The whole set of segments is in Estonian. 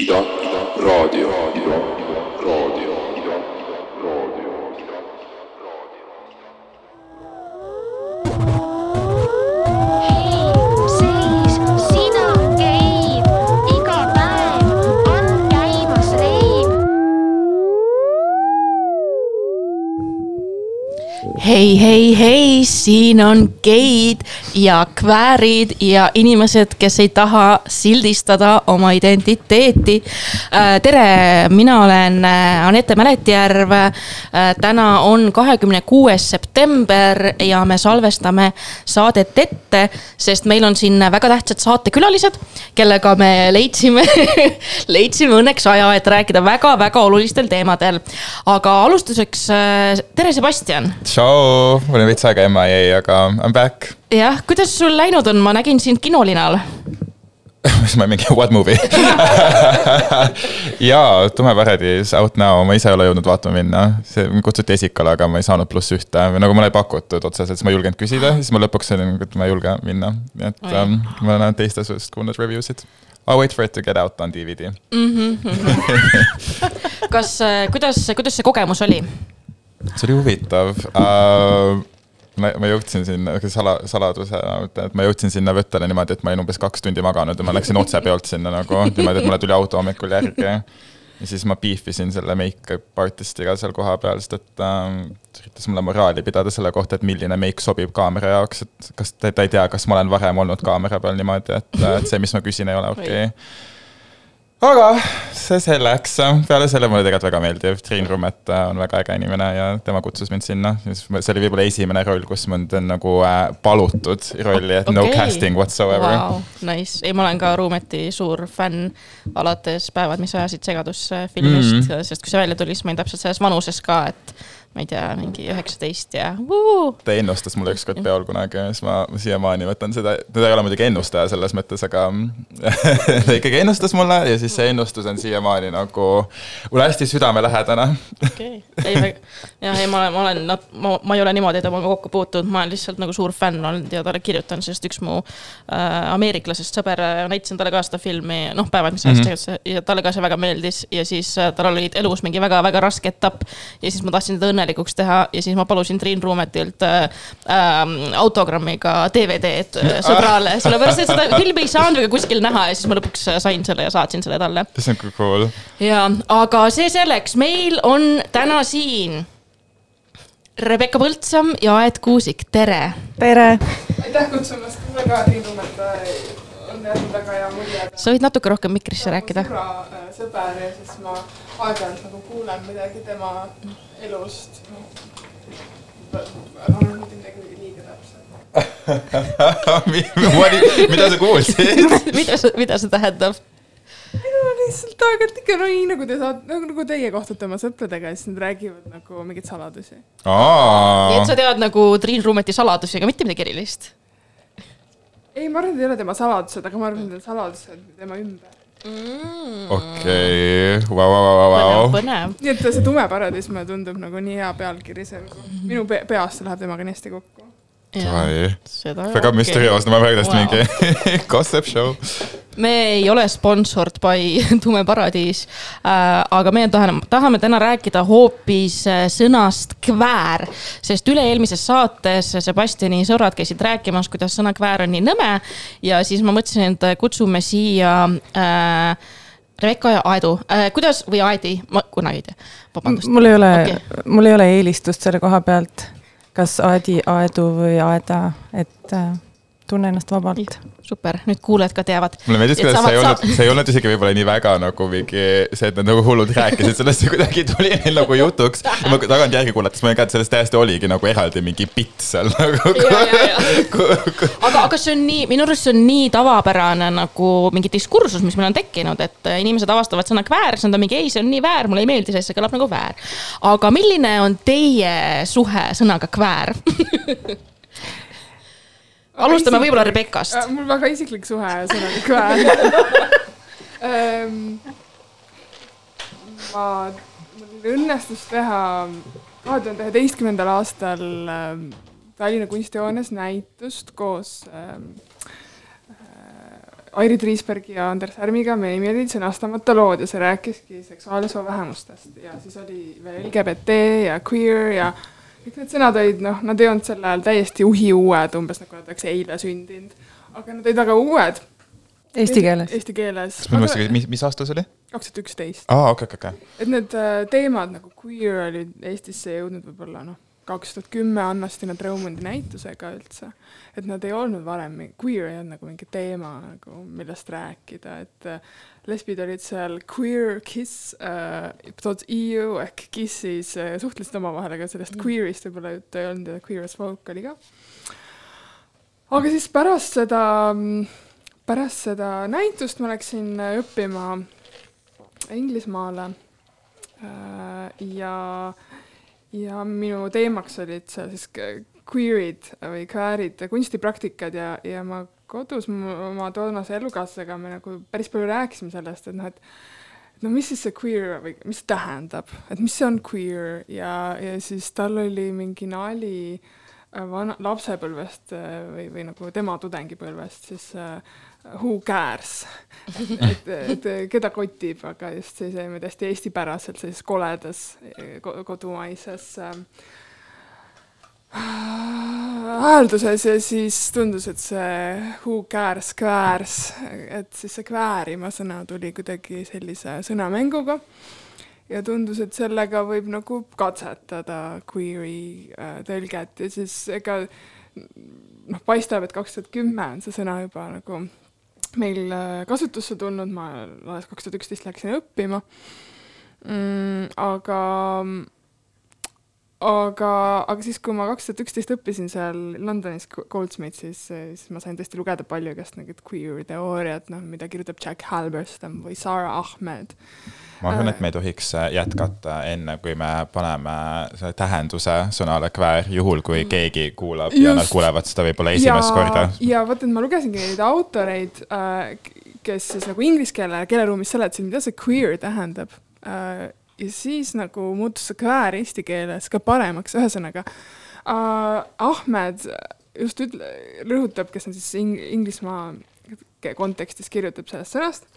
Io, io, rodio, rodio, rodio. Hei, hei, hei, siin on geid ja kväärid ja inimesed, kes ei taha sildistada oma identiteeti. tere, mina olen äh, Anette Mäletjärv. täna on kahekümne kuues september ja me salvestame saadet ette, sest meil on siin väga tähtsad saatekülalised, kellega me leidsime leidsime õnneks aja, et rääkida väga-väga olulistel teemadel. aga alustuseks, äh, tere, Sebastian tšau, mul on veits aega MIA, aga I m back. jah, kuidas sul läinud on, ma nägin sind kinolinal. mis ma mingi what movie jaa, Tume Paradis out now, ma ise ei ole jõudnud vaatama minna. see mind kutsuti esikale, aga ma ei saanud pluss ühte või nagu mulle ei pakutud otseselt, siis ma ei julgenud küsida, siis ma lõpuks olin, et ma ei julge minna. nii et um, ma olen teiste suust kuulnud review sid. I wait for it to get out on DVD. kas, kuidas, kuidas see kogemus oli? See oli huvitav. Uh, ma, ma jõudsin sinna, sala, saladusena ütlen, et ma jõudsin sinna Võttele niimoodi, et ma olin umbes kaks tundi maganud ja ma läksin otse peolt sinna nagu niimoodi, et mulle tuli auto hommikul järgi. ja siis ma beefisin selle make-up artistiga seal kohapeal, sest et ta üritas mulle moraali pidada selle kohta, et milline make sobib kaamera jaoks, et kas ta, ta ei tea, kas ma olen varem olnud kaamera peal niimoodi, et, et see, mis ma küsin, ei ole okei. Okay aga see selleks, peale selle mulle tegelikult väga meeldib, Triin Rummet on väga äge inimene ja tema kutsus mind sinna, siis see oli võib-olla esimene roll, kus mind on nagu äh, palutud rolli, et okay. no casting whatsoever wow.. Nice, ei ma olen ka Ruumeti suur fänn alates päevad, mis ajasid segadusse filmist mm. -hmm. sest kui see välja tuli, siis ma olin täpselt selles vanuses ka, et ma ei tea, mingi üheksateist ja vuu. ta ennustas mulle ükskord peol kunagi ja siis ma siiamaani võtan seda, ta ei ole muidugi ennustaja selles mõttes, aga ta ikkagi ennustas mulle ja siis see ennustus on siiamaani nagu mulle hästi südamelähedane. okei, ei väga, jah, ei ma olen, ma olen, ma, ma ei ole niimoodi temaga kokku puutunud, ma olen lihtsalt nagu suur fänn olnud ja talle kirjutan, sest üks mu äh, ameeriklasest sõber, näitasin talle ka seda filmi, noh, päevad, mis ajast tegelikult see ja talle ka see väga meeldis ja siis äh, tal oli elus mingi väga-väga raske etapp ja siis ma tahtsin teda õnnelikuks teha ja siis ma palusin Triin Ruumetilt äh, äh, autogrammiga DVD-d äh, sõbrale, sellepärast et seda filmi ei saanud väga kuskil näha ja siis ma lõpuks äh, sain selle ja saatsin selle talle. See on küll cool. ja, aga see selleks, meil on täna siin Rebecca Põldsam ja Aet Kuusik, tere. tere, aitäh kutsumast, mulle ka Triin Rummet on jätnud väga hea mulje. sa võid natuke rohkem mikrisse rääkida. sõbra äh, sõber ja siis ma aeg-ajalt nagu kuulen midagi tema elust. noh, mitte midagi liiga täpselt. mida sa kuulsid? mida see, mida see tähendab? ei no lihtsalt aeg-ajalt ikka no nii nagu te saate, nagu, nagu teie kohtute oma sõpradega ja siis nad räägivad nagu mingeid saladusi. nii et sa tead nagu Triin Ruumeti saladusi, aga mitte midagi erilist ei, ma arvan, et need ei ole tema saladused, aga ma arvan, et need on saladused tema ümber. mm.. okei, vau, vau, vau, põnev, vau. põnev. nii et see Tume paradiis mulle tundub nagu nii hea pealkiri, see nagu minu pe peas läheb temaga nii hästi kokku. Väga müsterioosne, ma hästi Wow. mingi gossip show. Me ei ole sponsored by Tume Paradiis äh,, aga me tahame, tahame täna rääkida hoopis äh, sõnast kväär, sest üle-eelmises saates Sebastiani sõbrad käisid rääkimas, kuidas sõna kväär on nii nõme ja siis ma mõtlesin, et kutsume siia äh, Rebecca ja Aedu äh,, kuidas või Aedi, ma kunagi ei tea, vabandust. mul ei ole okay., mul ei ole eelistust selle koha pealt, kas Aadi, Aedu või Aeda, et äh, tunne ennast vabalt. super, nüüd kuulajad ka teavad. mulle meeldis, kuidas see ei olnud see ei olnud isegi võib-olla nii väga nagu mingi see, et nad nagu hullult rääkisid sellest, see kuidagi tuli neil nagu jutuks. ja ma tagantjärgi kuulates ma nägin ka, et sellest täiesti oligi nagu eraldi mingi bitt seal nagu. Ja, ja, ja. aga, aga see on nii, minu arust see on nii tavapärane nagu mingi diskursus, mis meil on tekkinud, et inimesed avastavad sõna kväär, siis nad on mingi ei, see on nii väär, mulle ei meeldi see, see kõlab nagu väär. aga milline on teie suhe sõnaga kväär? alustame võib-olla Rebekast. Äh, mul väga isiklik suhe kväär ähm,. ma, mul õnnestus teha kahe tuhande üheteistkümnendal aastal ähm, Tallinna Kunstihoones näitust koos äh, Airi Triisbergi ja Anders Härmiga meie nimi oli sõnastamata lood ja see rääkiski seksuaal- ja soovähemustest ja siis oli veel LGBT ja queer ja kõik need sõnad olid noh, nad ei olnud sel ajal täiesti uhiuued, umbes nagu öeldakse eile sündinud, aga nad olid väga uued. Eesti keeles. Eesti keeles. kas ma mõtlesin, mis, mis aasta see oli? kaks tuhat üksteist. aa, okei, okei, okei. et need äh, teemad nagu queer olid Eestisse jõudnud võib-olla noh, kaks tuhat kümme Anna-Stina Treumondi näitusega üldse. et nad ei olnud varem, queer ei olnud nagu mingi teema nagu, millest rääkida, et äh, lesbid olid seal queer kiss äh, EU ehk Kissis äh, suhtlesid omavahel, aga sellest queer'ist võib-olla juttu ei olnud ja queer as folk oli ka. aga siis pärast seda, pärast seda näitust ma läksin äh, õppima Inglismaale äh, ja, ja minu teemaks olid seal siis queer'id või queer'id kunstipraktikad ja, ja ma kodus oma toonase elukaaslasega me nagu päris palju rääkisime sellest, et noh, et no mis siis see queer või mis see tähendab, et mis see on queer ja, ja siis tal oli mingi nali äh, vana, lapsepõlvest äh, või, või nagu tema tudengipõlvest siis äh, who cares, et, et, et keda kotib, aga just see, see täiesti eestipäraselt sellises koledas eh, ko- kodumaises äh, häälduses ja siis tundus, et see who cares, queers, et siis see queerima sõna tuli kuidagi sellise sõnamänguga. Ja tundus, et sellega võib nagu katsetada queer'i äh, tõlget. Ja siis ega noh, paistab, et kaks tuhat kümme on see sõna juba nagu meil äh, kasutusse tulnud, ma alles kaks tuhat üksteist läksin õppima. Mm,. aga aga, aga siis, kui ma kaks tuhat üksteist õppisin seal Londonis Goldsmithsis, siis ma sain tõesti lugeda palju igast mingit queer teooriat, noh, mida kirjutab Jack Halberstam või Sarah Ahmed. ma arvan, et me ei tohiks äh, jätkata enne, kui me paneme selle tähenduse sõnale kväär, juhul kui keegi kuulab ja nad Just. kuulevad seda võib-olla esimest korda. ja vot, et ma lugesingi neid autoreid äh,, kes siis nagu inglise keele keeleruumis seletasid, mida see queer tähendab äh,. Ja siis nagu muutus see queer eesti keeles ka paremaks, ühesõnaga äh, Ahmed just ütle-, rõhutab, kes on siis ing- Inglismaa kontekstis kirjutab sellest sõnast,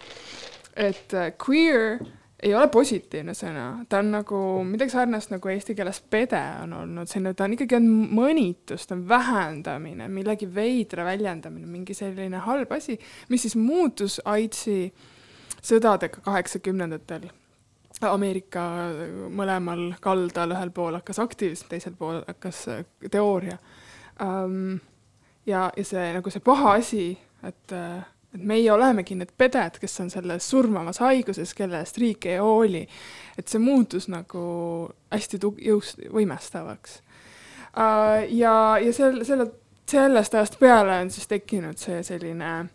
et äh, queer ei ole positiivne sõna, ta on nagu midagi sarnast nagu eesti keeles pede on olnud, selline, ta on ikkagi on mõnitus, ta on vähendamine, millegi veidra väljendamine, mingi selline halb asi, mis siis muutus AIDSi sõdadega kaheksakümnendatel. Ameerika mõlemal kaldal, ühel pool hakkas aktivism, teisel pool hakkas äh, teooria um,. ja, ja see nagu see paha asi, et äh, et meie olemegi need peded, kes on selles surmavas haiguses, kelle eest riik ei hooli. et see muutus nagu hästi tug-, jõust-, võimestavaks uh,. ja, ja sel-, selle, sellest ajast peale on siis tekkinud see selline äh,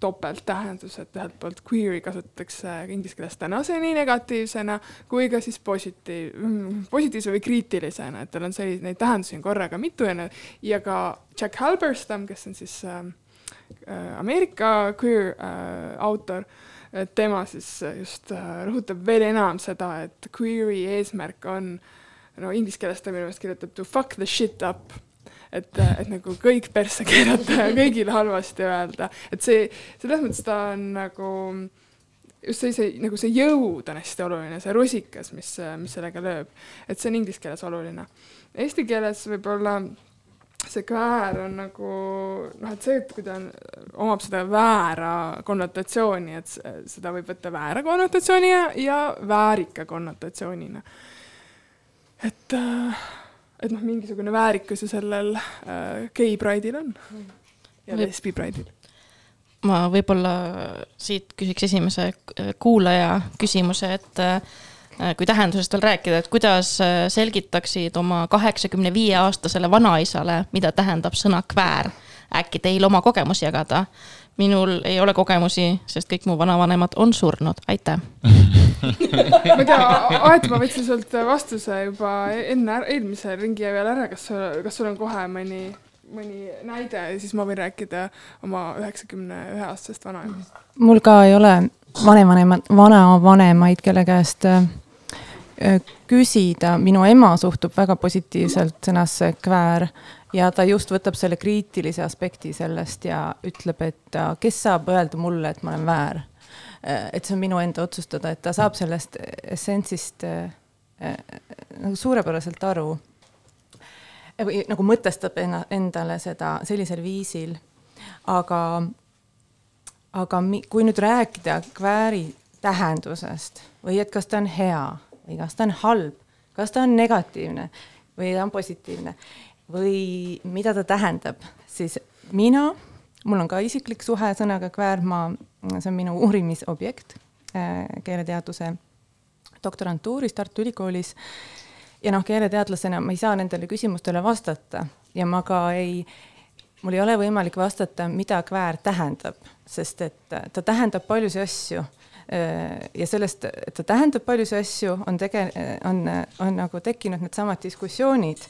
topelttähendus, et ühelt poolt queer'i kasutatakse inglise keeles tänaseni negatiivsena kui ka siis positiiv, positiivse või kriitilisena, et tal on selliseid, neid tähendusi on korraga mitu ja, ja ka Jack Halberstam, kes on siis äh, äh, Ameerika queer äh, autor, tema siis just äh, rõhutab veel enam seda, et queer'i eesmärk on, no inglise keeles ta minu meelest kirjutab to fuck the shit up et, et nagu kõik persse keerata ja kõigile halvasti öelda, et see, selles mõttes ta on nagu just sellise nagu see jõud on hästi oluline, see rusikas, mis, mis sellega lööb, et see on inglise keeles oluline. Eesti keeles võib-olla see kväär on nagu noh, et see, et kui ta on, omab seda väära konnotatsiooni, et seda võib võtta väära konnotatsiooni ja, ja väärika konnotatsioonina. et äh, et noh, mingisugune väärikus ju sellel äh, gei pride'il on ja lesbi pride'il. ma võib-olla siit küsiks esimese kuulaja küsimuse, et äh, kui tähendusest veel rääkida, et kuidas äh, selgitaksid oma kaheksakümne viie aastasele vanaisale, mida tähendab sõna kväär? äkki teil oma kogemusi jagada? minul ei ole kogemusi, sest kõik mu vanavanemad on surnud, aitäh. ma ei tea, Aet, ma võtsin sult vastuse juba enne eelmise ringi ajal ära, kas sul, kas sul on kohe mõni, mõni näide ja siis ma võin rääkida oma üheksakümne ühe aastasest vanaemast. mul ka ei ole vanavanemad, vanavanemaid, kelle käest äh, äh, küsida, minu ema suhtub väga positiivselt sõnasse kväär ja ta just võtab selle kriitilise aspekti sellest ja ütleb, et kes saab öelda mulle, et ma olen väär. Et see on minu enda otsustada, et ta saab sellest essentsist äh, äh, nagu suurepäraselt aru. või nagu mõtestab enna, endale seda sellisel viisil. aga, aga mi, kui nüüd rääkida kvääri tähendusest või et kas ta on hea või kas ta on halb, kas ta on negatiivne või ta on positiivne või mida ta tähendab, siis mina, mul on ka isiklik suhe sõnaga kväärmaa, see on minu uurimisobjekt äh, keeleteaduse doktorantuuris Tartu Ülikoolis. ja noh, keeleteadlasena ma ei saa nendele küsimustele vastata ja ma ka ei, mul ei ole võimalik vastata, mida kväär tähendab, sest et ta tähendab paljusid asju ja sellest, et ta tähendab paljusid asju, on tege-, on, on nagu tekkinud needsamad diskussioonid,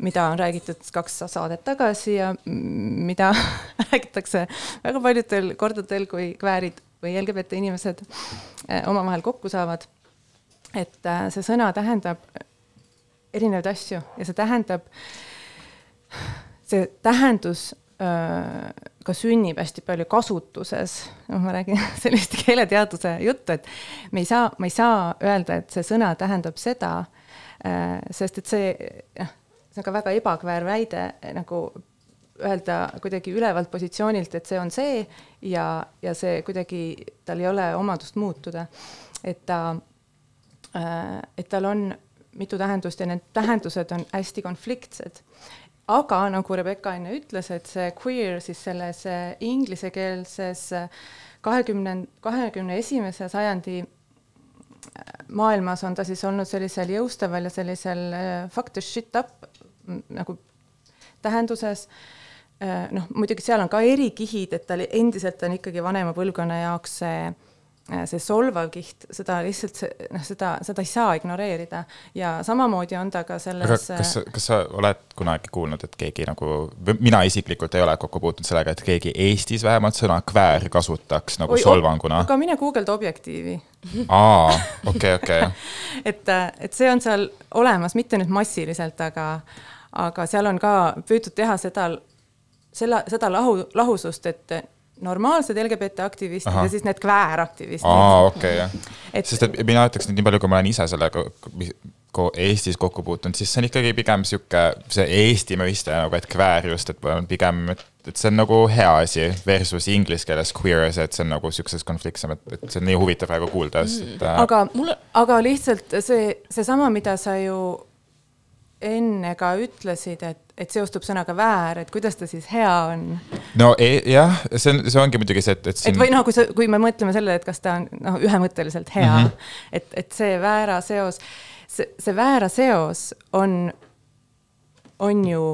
mida on räägitud kaks saadet tagasi ja mida räägitakse väga paljudel kordadel, kui kväärid või LGBT inimesed äh, omavahel kokku saavad. et äh, see sõna tähendab erinevaid asju ja see tähendab, see tähendus ka sünnib hästi palju kasutuses, noh, ma räägin sellist keeleteaduse juttu, et me ei saa, ma ei saa öelda, et see sõna tähendab seda, sest et see, noh, see on ka väga ebakväär väide nagu öelda kuidagi ülevalt positsioonilt, et see on see ja, ja see kuidagi, tal ei ole omadust muutuda. et ta, et tal on mitu tähendust ja need tähendused on hästi konfliktsed aga nagu Rebecca enne ütles, et see queer siis selles äh, inglisekeelses äh, kahekümne, kahekümne esimese sajandi äh, maailmas on ta siis olnud sellisel jõustaval ja sellisel fuck the shit up nagu tähenduses. noh, muidugi seal on ka erikihid, et ta endiselt on ikkagi vanema põlvkonna jaoks see see solvav kiht, seda lihtsalt, noh, seda, seda ei saa ignoreerida ja samamoodi on ta ka selles. kas, kas sa oled kunagi kuulnud, et keegi nagu, mina isiklikult ei ole kokku puutunud sellega, et keegi Eestis vähemalt sõna kväär kasutaks nagu Oi, solvanguna? aga mine guugelda Objektiivi. aa, okei, okei. et, et see on seal olemas, mitte nüüd massiliselt, aga, aga seal on ka püütud teha seda, selle, seda lahu, lahusust, et normaalsed LGBT aktivistid Aha. ja siis need kvääraktivistid. aa, okei okay,, jah. sest et mina ütleks nüüd nii palju, kui ma olen ise sellega Eestis kokku puutunud, siis see on ikkagi pigem sihuke, see Eesti mõiste nagu, et kväär just, et pigem, et, et see on nagu hea asi versus inglise keeles queer, see, et see on nagu sihukeses konfliktsem, et, et see on nii huvitav praegu kuulda, sest et äh.... aga mulle, aga lihtsalt see, seesama, mida sa ju enne ka ütlesid, et, et seostub sõnaga väär, et kuidas ta siis hea on? no e, jah, see on, see ongi muidugi see, et, et siin.... et või noh, kui sa, kui me mõtleme sellele, et kas ta on noh, ühemõtteliselt hea mm, -hmm. et, et see väära seos, see, see väära seos on, on ju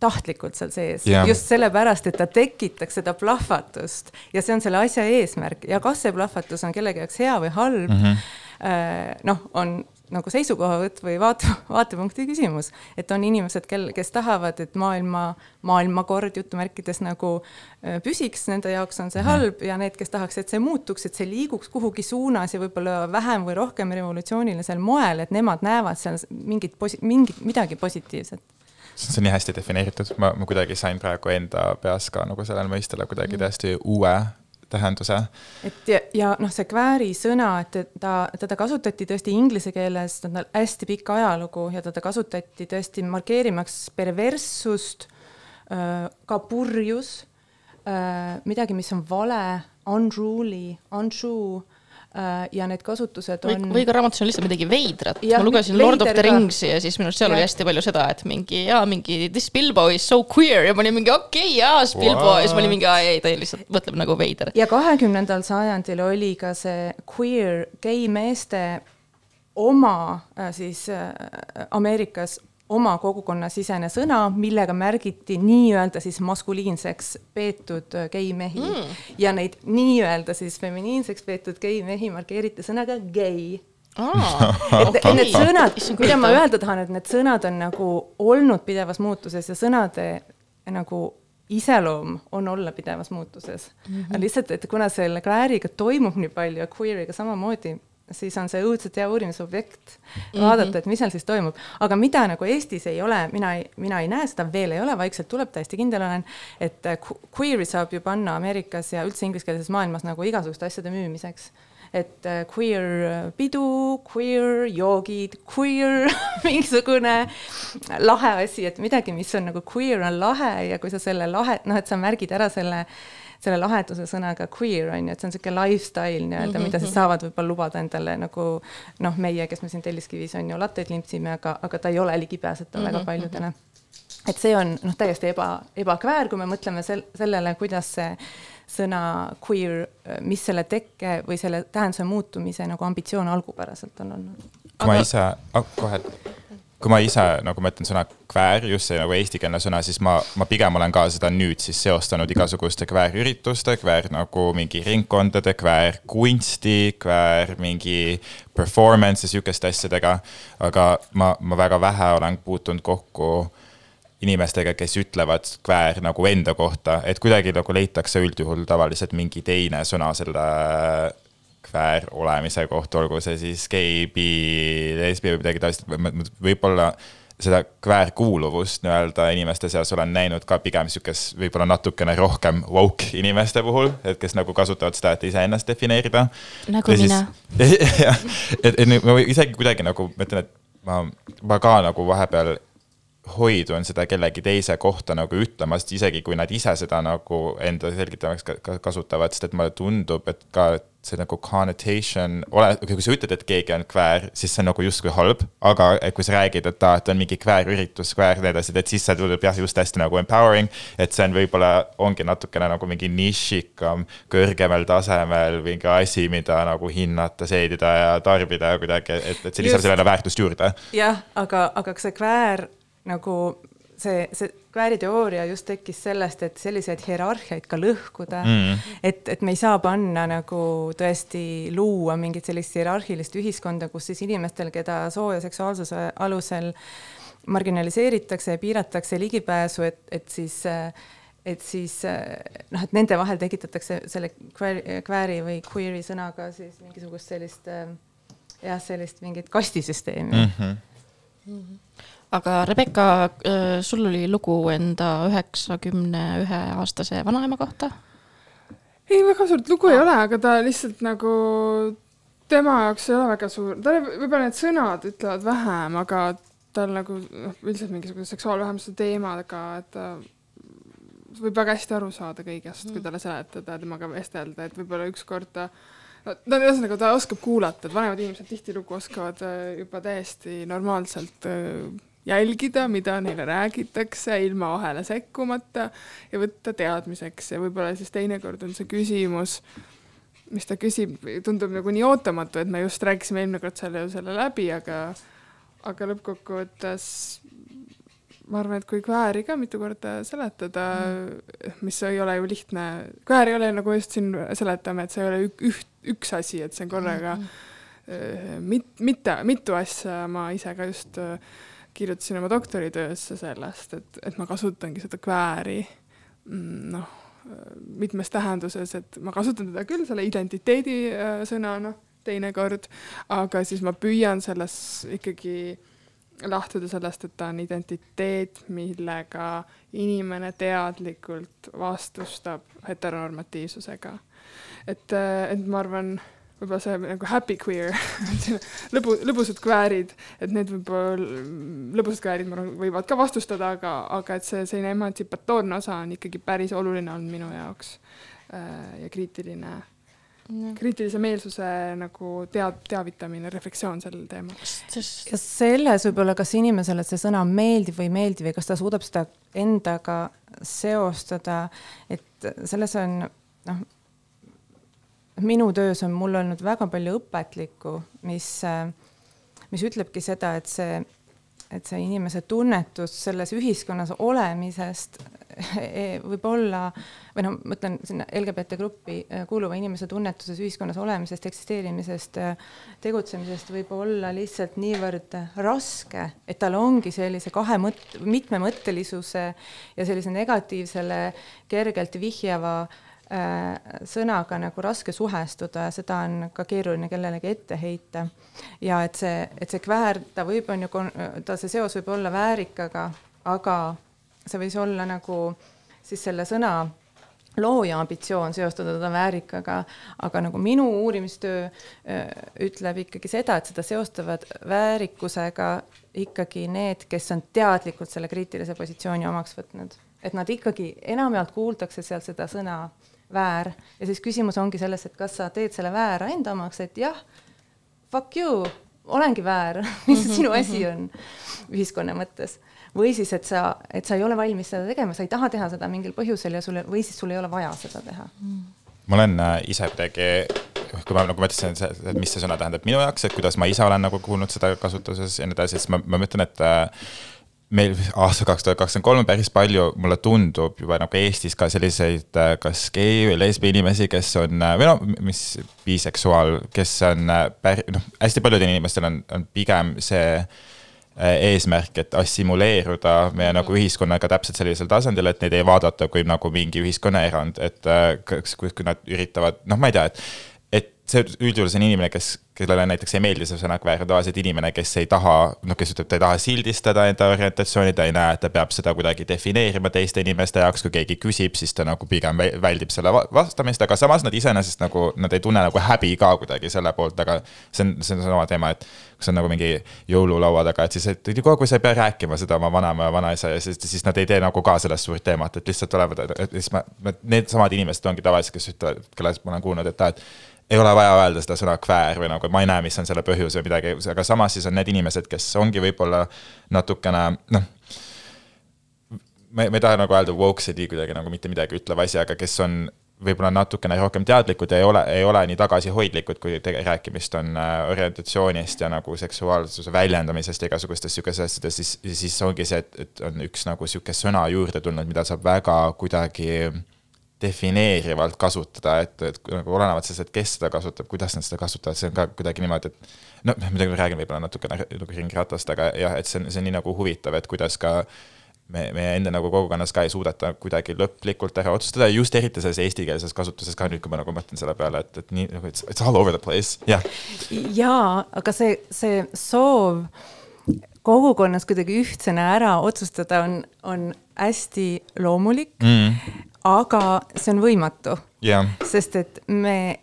tahtlikult seal sees yeah., just sellepärast, et ta tekitaks seda plahvatust ja see on selle asja eesmärk ja kas see plahvatus on kellegi jaoks hea või halb mm, -hmm. noh, on nagu seisukohavõtt või vaate, vaatepunkti küsimus. et on inimesed, kel, kes tahavad, et maailma, maailmakord jutumärkides nagu äh, püsiks, nende jaoks on see mhm. halb ja need, kes tahaks, et see muutuks, et see liiguks kuhugi suunas ja võib-olla vähem või rohkem revolutsioonilisel moel, et nemad näevad seal mingit mingit, midagi positiivset see on nii hästi defineeritud, ma, ma kuidagi sain praegu enda peas ka nagu sellele mõistele kuidagi mm. täiesti uue tähenduse. et ja, ja noh, see kvääri sõna, et ta, teda kasutati tõesti inglise keeles, ta on hästi pikk ajalugu ja teda kasutati tõesti markeerimaks perverssust, ka purjus, midagi, mis on vale, unruly, untrue ja need kasutused on. või ka raamatus on lihtsalt midagi veidrat. ma lugesin Lord of the Ringsi ja siis minu arust seal ja. oli hästi palju seda, et mingi jaa, mingi this Bilbo is so queer ja ma olin mingi okei okay,, jaa, Bilbo ja siis ma olin mingi aa ei, ta lihtsalt mõtleb nagu veider. ja kahekümnendal sajandil oli ka see queer gei meeste oma äh, siis äh, Ameerikas oma kogukonnasisene sõna, millega märgiti nii-öelda siis maskuliinseks peetud geimehi mm. ja neid nii-öelda siis feminiinseks peetud geimehi markeeriti sõnaga gei Ah, et, okay. et need sõnad, mida ma öelda tahan, et need sõnad on nagu olnud pidevas muutuses ja sõnade nagu iseloom on olla pidevas muutuses mm. -hmm. lihtsalt, et kuna selle queer'iga toimub nii palju ja queer'iga samamoodi siis on see õudselt hea uurimisobjekt vaadata, et mis seal siis toimub. aga mida nagu Eestis ei ole, mina ei, mina ei näe seda, veel ei ole, vaikselt tuleb, täiesti kindel olen, et äh, qu- queer'i saab ju panna Ameerikas ja üldse ingliskeelses maailmas nagu igasuguste asjade müümiseks et äh, queer pidu, queer joogid, queer mingisugune lahe asi, et midagi, mis on nagu queer on lahe ja kui sa selle lahe, noh, et sa märgid ära selle selle laheduse sõnaga queer on ju, et see on niisugune lifestyle nii-öelda, mida siis saavad võib-olla lubada endale nagu noh, meie, kes me siin Telliskivis on ju latteid limpsime, aga, aga ta ei ole ligipääsetav väga paljudele. et see on noh, täiesti eba, ebakväär, kui me mõtleme sel-, sellele, kuidas see sõna queer, mis selle tekke või selle tähenduse muutumise nagu ambitsioon algupäraselt on olnud. kui ma ise oh,, kohe, kui ma ise nagu mõtlen sõna kväär, just see nagu eestikeelne sõna, siis ma, ma pigem olen ka seda nüüd siis seostanud igasuguste kväärürituste, kväär nagu mingi ringkondade, kväär kunsti, kväär mingi performance ja sihukeste asjadega. aga ma, ma väga vähe olen puutunud kokku inimestega, kes ütlevad kväär nagu enda kohta, et kuidagi nagu leitakse üldjuhul tavaliselt mingi teine sõna selle kväär olemise kohta, olgu see siis gei, bi, lesbi või midagi taolist, võib-olla seda kväärkuuluvust nii-öelda inimeste seas olen näinud ka pigem sihukes võib-olla natukene rohkem woke inimeste puhul, et kes nagu kasutavad seda, et iseennast defineerida. Nagu mina.. jah, et, et nüüd ma isegi kuidagi nagu ma ütlen, et ma, ma ka nagu vahepeal hoidun seda kellegi teise kohta nagu ütlemast, isegi kui nad ise seda nagu enda ka kasutavad, sest et mulle tundub, et ka see nagu connotation, ole, kui sa ütled, et keegi on kväär, siis see on nagu justkui halb, aga kui sa räägid, et aa, et on mingi kväärüritus, kväär ja nii edasi, et siis see tundub jah, just hästi nagu empowering, et see on võib-olla ongi natukene nagu mingi nišikam, kõrgemal tasemel mingi asi, mida nagu hinnata, seedida ja tarbida kuidagi, et, et see lisab sellele väärtust juurde. Jah, aga, aga see kväär nagu see, see kvääriteooria just tekkis sellest, et selliseid hierarhiaid ka lõhkuda mm.. et, et me ei saa panna nagu tõesti luua mingit sellist hierarhilist ühiskonda, kus siis inimestel, keda soo ja seksuaalsuse alusel marginaliseeritakse ja piiratakse ligipääsu, et, et siis et siis noh, et nende vahel tekitatakse selle queer- queer'i või queer'i sõnaga siis mingisugust sellist jah, sellist mingit kastisüsteemi mm. mm. -hmm. Aga Rebecca, sul oli lugu enda üheksakümne ühe aastase vanaema kohta. ei, väga suurt lugu ei ole, aga ta lihtsalt nagu, tema jaoks ei ole väga suur, tal võib-olla need sõnad ütlevad vähem, aga tal nagu noh, üldiselt mingisuguse seksuaalvähemuse teemadega, et ta võib väga hästi aru saada kõigest, kui talle seletada temaga vestelda, et võib-olla ükskord ta no ta ühesõnaga, ta oskab kuulata, et vanemad inimesed tihtilugu oskavad äh, juba täiesti normaalselt äh, jälgida, mida neile räägitakse ilma vahele sekkumata ja võtta teadmiseks ja võib-olla siis teinekord on see küsimus, mis ta küsib, tundub nagu nii ootamatu, et me just rääkisime eelmine kord selle ju selle läbi, aga aga lõppkokkuvõttes ma arvan, et kui kvääri ka mitu korda seletada mm., mis ei ole ju lihtne, kväär ei ole nagu just siin seletame, et see ei ole ük, üht, üks asi, et see on korraga mm -hmm. mit, mitte, mitu asja, ma ise ka just äh, kirjutasin oma doktoritöösse sellest, et, et ma kasutangi seda kvääri mm, noh, mitmes tähenduses, et ma kasutan teda küll selle identiteedi äh, sõnana teinekord, aga siis ma püüan selles ikkagi lähtuda sellest, et ta on identiteet, millega inimene teadlikult vastustab heteronormatiivsusega. et, et ma arvan, võib-olla see nagu happy queer, lõbu, lõbusad kväärid, et need võib-olla, lõbusad kväärid, ma arvan, võivad ka vastustada, aga, aga et see selline emantsipatoorne osa on ikkagi päris oluline olnud minu jaoks äh, ja kriitiline kriitilise meelsuse nagu tead-, teavitamine, refleksioon sellel teemal. sest ja selles võib-olla, kas inimesele see sõna meeldib või ei meeldi või kas ta suudab seda endaga seostada, et selles on noh, minu töös on mul olnud väga palju õpetlikku, mis, mis ütlebki seda, et see, et see inimese tunnetus selles ühiskonnas olemisest võib olla või noh, ma ütlen sinna LGBT gruppi äh, kuuluva inimese tunnetuses ühiskonnas olemisest, eksisteerimisest, tegutsemisest võib olla lihtsalt niivõrd raske, et tal ongi sellise kahe mõt-, mitmemõttelisuse ja sellise negatiivsele kergelt vihjava äh, sõnaga nagu raske suhestuda ja seda on ka keeruline kellelegi ette heita. ja et see, et see kväär, ta võib, on ju, ta, see seos võib olla väärikaga, aga see võis olla nagu siis selle sõna looja ambitsioon seostada teda väärikaga, aga nagu minu uurimistöö öö, ütleb ikkagi seda, et seda seostavad väärikusega ikkagi need, kes on teadlikult selle kriitilise positsiooni omaks võtnud. et nad ikkagi, enamjaolt kuuldakse seal seda sõna väär. Ja siis küsimus ongi selles, et kas sa teed selle väära enda omaks, et jah, fuck you, olengi väär mis see sinu asi on ühiskonna mõttes. Või siis, et sa, et sa ei ole valmis seda tegema, sa ei taha teha seda mingil põhjusel ja sulle või siis sul ei ole vaja seda teha. ma olen äh, ise kuidagi, kui ma nagu mõtlesin, et mis see sõna tähendab minu jaoks, et kuidas ma ise olen nagu kuulnud seda kasutuses ja nii edasi, siis ma, ma mõtlen, et äh, meil aastal kaks tuhat kakskümmend kolm on päris palju, mulle tundub juba nagu Eestis ka selliseid äh, kas gei või lesbi inimesi, kes on või noh, mis biseksuaal, kes on päri-, noh, hästi paljudel inimestel on, on pigem see Äh, eesmärk, et assimileeruda meie nagu ühiskonnaga täpselt sellisel tasandil, et neid ei vaadata kui nagu mingi ühiskonnaerand, et äh, kui, nad üritavad, noh, ma ei tea, et see üldjuhul see on inimene, kes, kellele näiteks ei meeldi see sõna kväär, tavaliselt inimene, kes ei taha, noh, kes ütleb, ta ei taha sildistada enda orientatsiooni, ta ei näe, et ta peab seda kuidagi defineerima teiste inimeste jaoks, kui keegi küsib, siis ta nagu pigem väldib selle vastamist, aga samas nad iseenesest nagu, nad ei tunne nagu häbi ka kuidagi selle poolt, aga see on, see on sama teema, et kui on nagu mingi jõululaua taga, et siis, et kogu aeg sa ei pea rääkima seda oma vanaema ja vanaisa ja siis, siis nad ei tee nagu ka sellest suurt teemat, et lihtsalt tulevad, et siis ma, needsamad inimesed ongi tavaliselt, kes ütlevad, kellest ma olen kuulnud, et aa, et ei ole vaja öelda seda sõna kväär või nagu ma ei näe, mis on selle põhjus või midagi, aga samas siis on need inimesed, kes ongi võib-olla natukene noh. ma, ma ei taha nagu öelda woke city kuidagi nagu mitte midagi ütlev asi, aga kes on võib-olla natukene rohkem teadlikud ja ei ole, ei ole nii tagasihoidlikud, kui rääkimist on äh, orientatsioonist ja nagu seksuaalsuse väljendamisest ja igasugustest sihukesest asjadest, siis, siis ongi see, et, et on üks nagu sihuke sõna juurde tulnud, mida saab väga kuidagi defineerivalt kasutada, et, et nagu olenevalt sellest, et kes seda kasutab, kuidas nad seda kasutavad, see on ka kuidagi niimoodi, et no midagi ma räägin võib-olla natukene nagu ringratast, aga jah, et see on, see on nii nagu huvitav, et kuidas ka me, meie enda nagu kogukonnas ka ei suudeta kuidagi lõplikult ära otsustada, just eriti selles eestikeelses kasutuses ka nüüd, kui ma nagu mõtlen selle peale, et, et nii nagu it's, it's all over the place, jah. Yeah.. jaa, aga see, see soov kogukonnas kuidagi ühtsena ära otsustada on, on hästi loomulik. Mm aga see on võimatu. Yeah.. sest et me,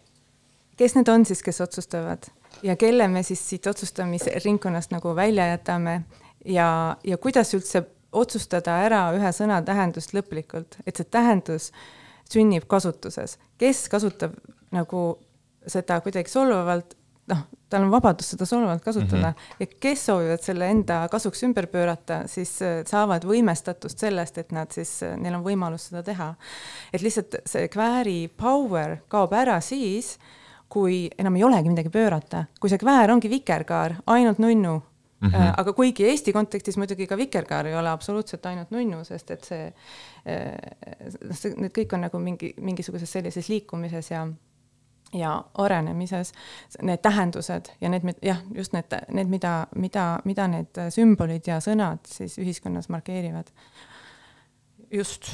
kes need on siis, kes otsustavad? Ja kelle me siis siit otsustamisringkonnast nagu välja jätame? Ja, ja kuidas üldse otsustada ära ühe sõna tähendust lõplikult, et see tähendus sünnib kasutuses, kes kasutab nagu seda kuidagi solvavalt noh, tal on vabadus seda solvavalt kasutada mm -hmm. ja kes soovivad selle enda kasuks ümber pöörata, siis äh, saavad võimestatust sellest, et nad siis, äh, neil on võimalus seda teha. et lihtsalt see kvääri power kaob ära siis, kui enam ei olegi midagi pöörata, kui see kväär ongi vikerkaar, ainult nunnu Mm -hmm. aga kuigi Eesti kontekstis muidugi ka vikerkaar ei ole absoluutselt ainult nunnu, sest et see, see, need kõik on nagu mingi, mingisuguses sellises liikumises ja ja arenemises need tähendused ja need, jah, just need, need, mida, mida, mida need sümbolid ja sõnad siis ühiskonnas markeerivad. just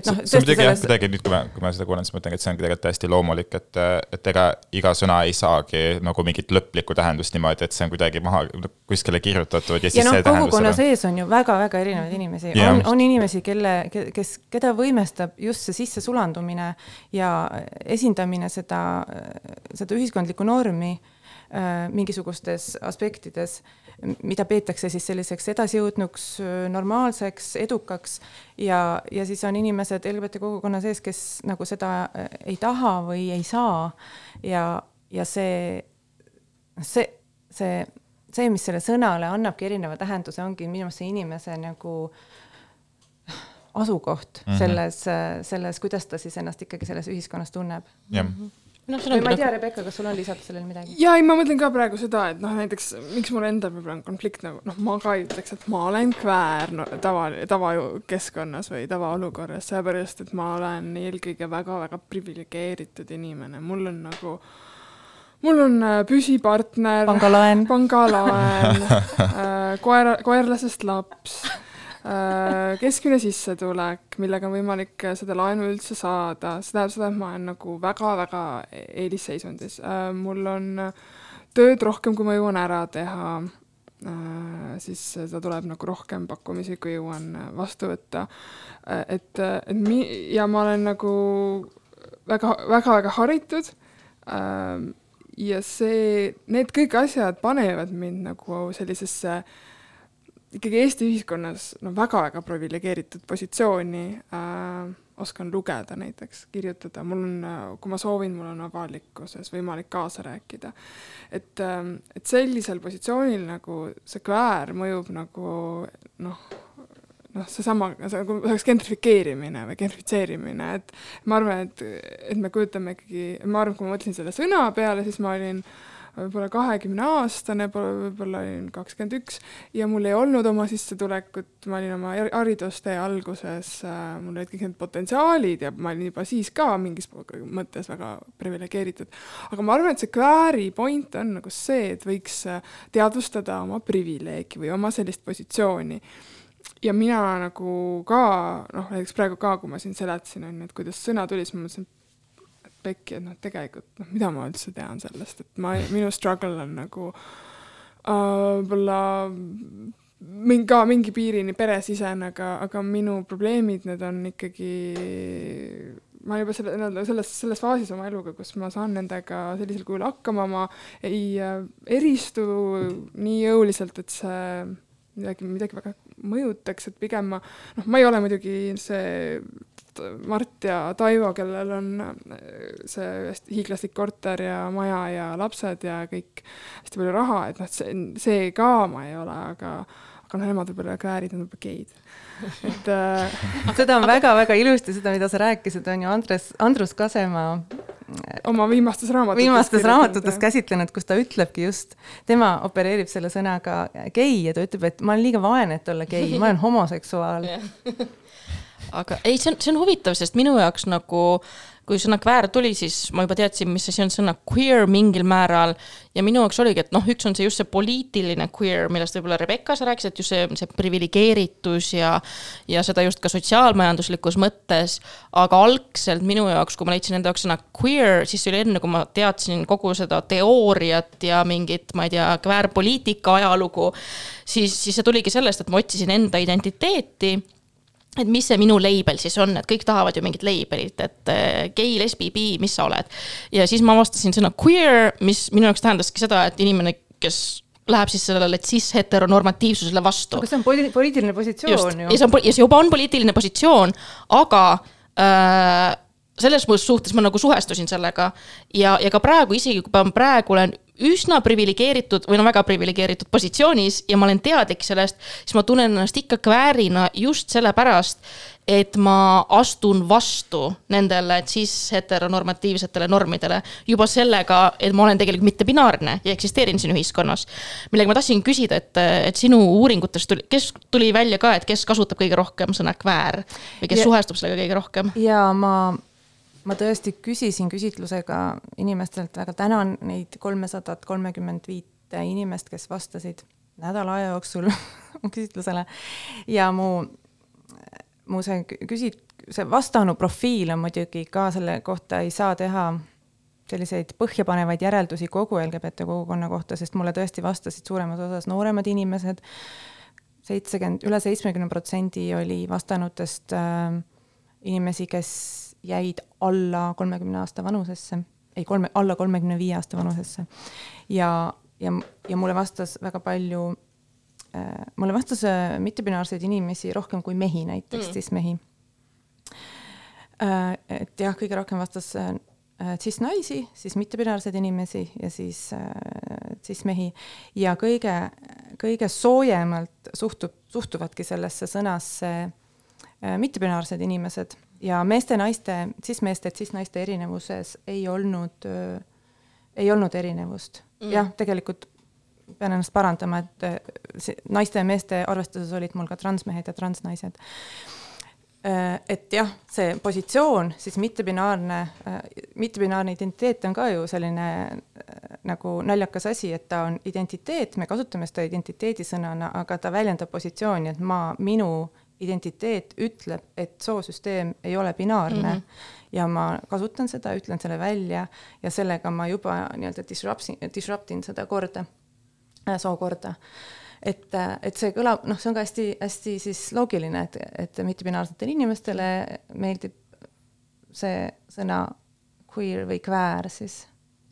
et noh, see on muidugi jah, kuidagi nüüd, kui ma, kui ma seda kuulen, siis ma mõtlen, et see on tegelikult täiesti loomulik, et, et ega iga sõna ei saagi nagu mingit lõplikku tähendust niimoodi, et see on kuidagi maha kuskile kirjutatud ja siis ja no, see tähendus. kogukonna sees on ju väga-väga erinevaid inimesi yeah., on, on inimesi, kelle, kes, keda võimestab just see sissesulandumine ja esindamine seda, seda ühiskondlikku normi äh, mingisugustes aspektides mida peetakse siis selliseks edasijõudnuks, normaalseks, edukaks ja, ja siis on inimesed LGBT kogukonna sees, kes nagu seda äh, ei taha või ei saa ja, ja see, see, see, see, mis selle sõnale annabki erineva tähenduse, ongi minu meelest see inimese nagu asukoht mm -hmm. selles, selles, kuidas ta siis ennast ikkagi selles ühiskonnas tunneb. jah mm -hmm no, või ma ei tea, Rebecca, kas sul on lisada sellele midagi? ja ei, ma mõtlen ka praegu seda, et noh, näiteks miks mul endal võib-olla on konflikt nagu noh, ma ka ei ütleks, et ma olen kväär no, tava, tavakeskkonnas või tavaolukorras, sellepärast et ma olen eelkõige väga-väga priviligeeritud inimene, mul on nagu mul on äh, püsipartner, pangalaen, pangalaen äh, koera, koerlasest laps keskmine sissetulek, millega on võimalik seda laenu üldse saada, see tähendab seda, et ma olen nagu väga-väga eelisseisundis. mul on tööd rohkem, kui ma jõuan ära teha, siis seda tuleb nagu rohkem pakkumisi, kui jõuan vastu võtta. et, et mi-, ja ma olen nagu väga, väga-väga haritud ja see, need kõik asjad panevad mind nagu sellisesse ikkagi Eesti ühiskonnas no väga-väga priviligeeritud positsiooni äh,. oskan lugeda näiteks, kirjutada, mul on, kui ma soovin, mul on avalikkuses võimalik kaasa rääkida. et äh,, et sellisel positsioonil nagu see kväär mõjub nagu noh, noh, seesama, see nagu oleks gentrifikeerimine või gentrifitseerimine, et ma arvan, et, et me kujutame ikkagi, ma arvan, kui ma mõtlesin selle sõna peale, siis ma olin võib-olla kahekümne aastane, võib-olla olin kakskümmend üks ja mul ei olnud oma sissetulekut, ma olin oma haridustee alguses äh,, mul olid kõik need potentsiaalid ja ma olin juba siis ka mingis mõttes väga priviligeeritud. aga ma arvan, et see kvääri point on nagu see, et võiks teadvustada oma privileegi või oma sellist positsiooni ja mina nagu ka, noh näiteks praegu ka, kui ma siin seletasin, on ju, et kuidas sõna tuli, siis ma mõtlesin, et pekki, et noh, tegelikult noh, mida ma üldse tean sellest, et ma, minu struggle on nagu äh, võib-olla uh, mingi, ka mingi piirini peresisene, aga, aga minu probleemid, need on ikkagi ma juba selle, selles, selles faasis oma eluga, kus ma saan nendega sellisel kujul hakkama, ma ei äh, eristu nii jõuliselt, et see midagi, midagi väga mõjutaks, et pigem ma, noh, ma ei ole muidugi see Mart ja Taivo, kellel on see hästi hiiglaslik korter ja maja ja lapsed ja kõik hästi palju raha, et noh, see, see ka ma ei ole, aga aga noh, nemad võib-olla kväärid, nad võib-olla geid. et äh, seda on väga-väga ilusti, seda, mida sa rääkisid, on ju Andres, Andrus Kasemaa oma viimastes raamatutes viimastes raamatutes käsitlenud, kus ta ütlebki just, tema opereerib selle sõnaga gei ja ta ütleb, et ma olen liiga vaene, et olla gei, ma olen homoseksuaal aga ei, see on, see on huvitav, sest minu jaoks nagu kui sõna queer tuli, siis ma juba teadsin, mis asi on sõna queer mingil määral. ja minu jaoks oligi, et noh, üks on see just see poliitiline queer, millest võib-olla Rebecca sa rääkisid, just see, see priviligeeritus ja. ja seda just ka sotsiaalmajanduslikus mõttes. aga algselt minu jaoks, kui ma leidsin enda jaoks sõna queer, siis see oli enne, kui ma teadsin kogu seda teooriat ja mingit, ma ei tea, queer poliitika ajalugu. siis, siis see tuligi sellest, et ma otsisin enda identiteeti et mis see minu label siis on, et kõik tahavad ju mingit label'it, et äh, gei, lesbi, bi, mis sa oled. ja siis ma avastasin sõna queer, mis minu jaoks tähendaski seda, et inimene, kes läheb siis sellele cis-heteronormatiivsusele vastu. aga see on poli poliitiline positsioon Just. ju. ja see on, ja see juba on poliitiline positsioon, aga äh, selles suhtes ma nagu suhestusin sellega ja, ja ka praegu, isegi kui ma praegu olen üsna priviligeeritud või no väga priviligeeritud positsioonis ja ma olen teadlik sellest, siis ma tunnen ennast ikka kväärina just sellepärast, et ma astun vastu nendele siis heteronormatiivsetele normidele juba sellega, et ma olen tegelikult mittebinaarne ja eksisteerin siin ühiskonnas. millega ma tahtsin küsida, et, et sinu uuringutest tuli, kes tuli välja ka, et kes kasutab kõige rohkem sõna kväär või kes ja, suhestub sellega kõige rohkem? ja ma ma tõesti küsisin küsitlusega inimestelt, väga tänan neid kolmesadat kolmekümmend viite inimest, kes vastasid nädala aja jooksul mu küsitlusele. Ja mu, mu see küsi-, see vastanu profiil on muidugi ka selle kohta ei saa teha selliseid põhjapanevaid järeldusi kogu LGBT kogukonna kohta, sest mulle tõesti vastasid suuremas osas nooremad inimesed, seitsekümmend, üle seitsmekümne protsendi oli vastanutest äh, inimesi, kes jäid alla kolmekümne aasta vanusesse, ei kolme, alla kolmekümne viie aasta vanusesse. ja, ja, ja mulle vastas väga palju äh,, mulle vastas äh, mittebinaarseid inimesi rohkem kui mehi näiteks mm., siis mehi äh,. et jah, kõige rohkem vastas äh, siis naisi, siis mittebinaarseid inimesi ja siis äh, siis mehi ja kõige, kõige soojemalt suhtub, suhtuvadki sellesse sõnasse äh, mittebinaarsed inimesed ja meeste-naiste, cis-meeste, cis-naiste erinevuses ei olnud, ei olnud erinevust mm.. jah, tegelikult pean ennast parandama, et naiste ja meeste arvestuses olid mul ka transmehed ja transnaised. et jah, see positsioon, siis mittebinaarne, mittebinaarne identiteet on ka ju selline nagu naljakas asi, et ta on identiteet, me kasutame seda identiteedisõnana, aga ta väljendab positsiooni, et ma, minu identiteet ütleb, et soosüsteem ei ole binaarne mm. -hmm ja ma kasutan seda, ütlen selle välja ja sellega ma juba nii-öelda disrupt'in, disrupt in seda korda, sookorda et, et see kõlab, noh, see on ka hästi-hästi siis loogiline, et, et mittebinaarsetele inimestele meeldib see sõna queer või queer siis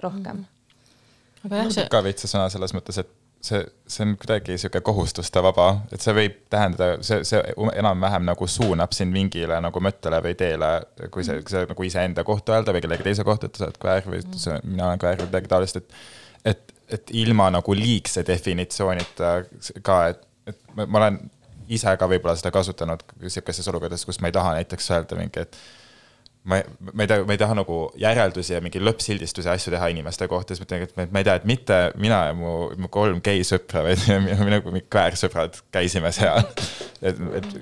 rohkem mm.. aga jah, see. ka veits see sõna selles mõttes, et see, see on kuidagi sihuke kohustustevaba, et see võib tähendada, see, see enam-vähem nagu suunab sind mingile nagu mõttele või teele, kui see, kui sa nagu iseenda kohta öelda või kellegi teise kohta, et sa oled queer või sa, mina olen queer või midagi taolist, et. et, et ilma nagu liigse definitsioonita ka, et, et ma, ma olen ise ka võib-olla seda kasutanud sihukestes olukordades, kus ma ei taha näiteks öelda mingi, et ma, ma ei tea, ma ei taha nagu järeldusi ja mingi lõppsildistusi asju teha inimeste kohta, siis ma ütlen, et ma ei tea, et mitte mina ja mu, mu kolm geisõpra, vaid me nagu mingid kväärsõbrad käisime seal. et, et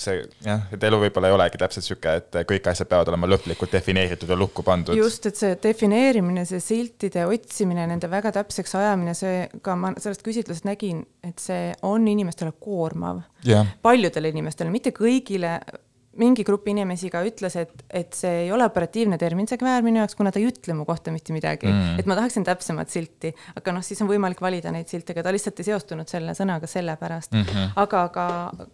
see jah, et elu võib-olla ei olegi täpselt sihuke, et kõik asjad peavad olema lõplikult defineeritud ja lukku pandud. just, et see defineerimine, see siltide otsimine, nende väga täpseks ajamine, see ka ma sellest küsitlusest nägin, et see on inimestele koormav yeah.. paljudele inimestele, mitte kõigile mingi grupp inimesi ka ütles, et, et see ei ole operatiivne termin, see kväär minu jaoks, kuna ta ei ütle mu kohta mitte midagi mm.. et ma tahaksin täpsemat silti, aga noh, siis on võimalik valida neid silte, aga ta lihtsalt ei seostunud selle sõnaga sellepärast mm. -hmm. aga ka,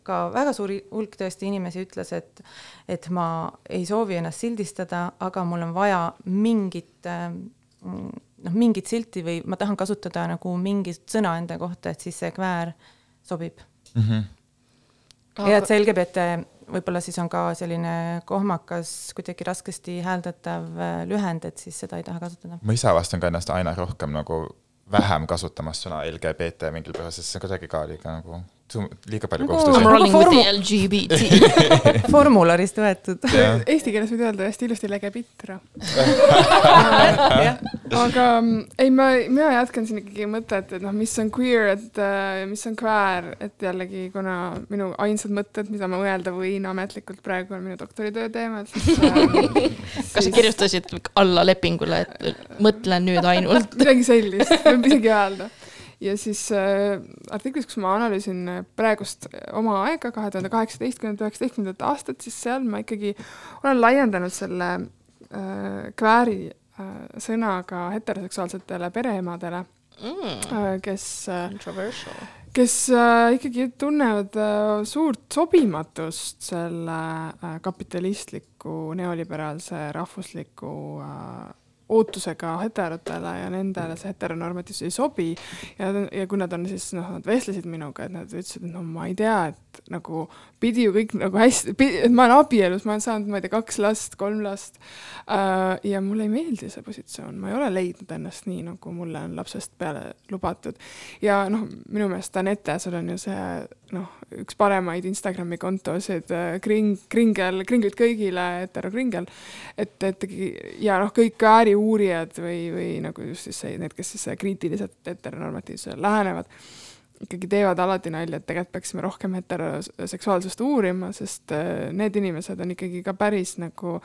ka väga suur hulk tõesti inimesi ütles, et, et ma ei soovi ennast sildistada, aga mul on vaja mingit noh, mingit silti või ma tahan kasutada nagu mingit sõna enda kohta, et siis see kväär sobib mm. -hmm. ja et see LGBT võib-olla siis on ka selline kohmakas, kuidagi raskesti hääldatav äh, lühend, et siis seda ei taha kasutada. ma ise avastan ka ennast aina rohkem nagu vähem kasutamas sõna LGBT mingil põhjusel, sest see kuidagi ka liiga nagu liiga palju nagu kohustusi. LGBT formularist võetud. Eesti keeles võid öelda hästi ilusti legepitra aga mm, ei, ma, mina jätkan siin ikkagi mõtet, et noh, mis on queer, et äh, mis on queer, et jällegi, kuna minu ainsad mõtted, mida ma öelda võin ametlikult praegu on minu doktoritöö teemal, siis äh, kas sa kirjutasid alla lepingule, et mõtlen nüüd ainult? Midagi sellist, võib isegi öelda ja siis äh, artiklis, kus ma analüüsin äh, praegust äh, oma aega, kahe tuhande kaheksateistkümnendat, üheksateistkümnendat aastat, siis seal ma ikkagi olen laiendanud selle äh, kvääri äh, sõna ka heteroseksuaalsetele pereemadele mm., äh, kes kes äh, ikkagi tunnevad äh, suurt sobimatust selle äh, kapitalistliku neoliberaalse rahvusliku äh, ootusega heterotele ja nendele see heteronormatiivsus ei sobi. ja, ja kui nad on siis noh, nad vestlesid minuga, et nad ütlesid, et no ma ei tea, et nagu pidi ju kõik nagu hästi, et ma olen abielus, ma olen saanud, ma ei tea, kaks last, kolm last uh,. ja mulle ei meeldi see positsioon, ma ei ole leidnud ennast nii, nagu mulle on lapsest peale lubatud. ja noh, minu meelest Anette, sul on ju see noh, üks paremaid Instagrami kontosid, äh, kring, kringel, kringlid kõigile, hetero kringel. et, et ja noh, kõik ääriuurijad või, või nagu just siis see, need, kes siis kriitiliselt heteronormatiivsusele lähenevad, ikkagi teevad alati nalja, et tegelikult peaksime rohkem heteroseksuaalsust uurima, sest äh, need inimesed on ikkagi ka päris nagu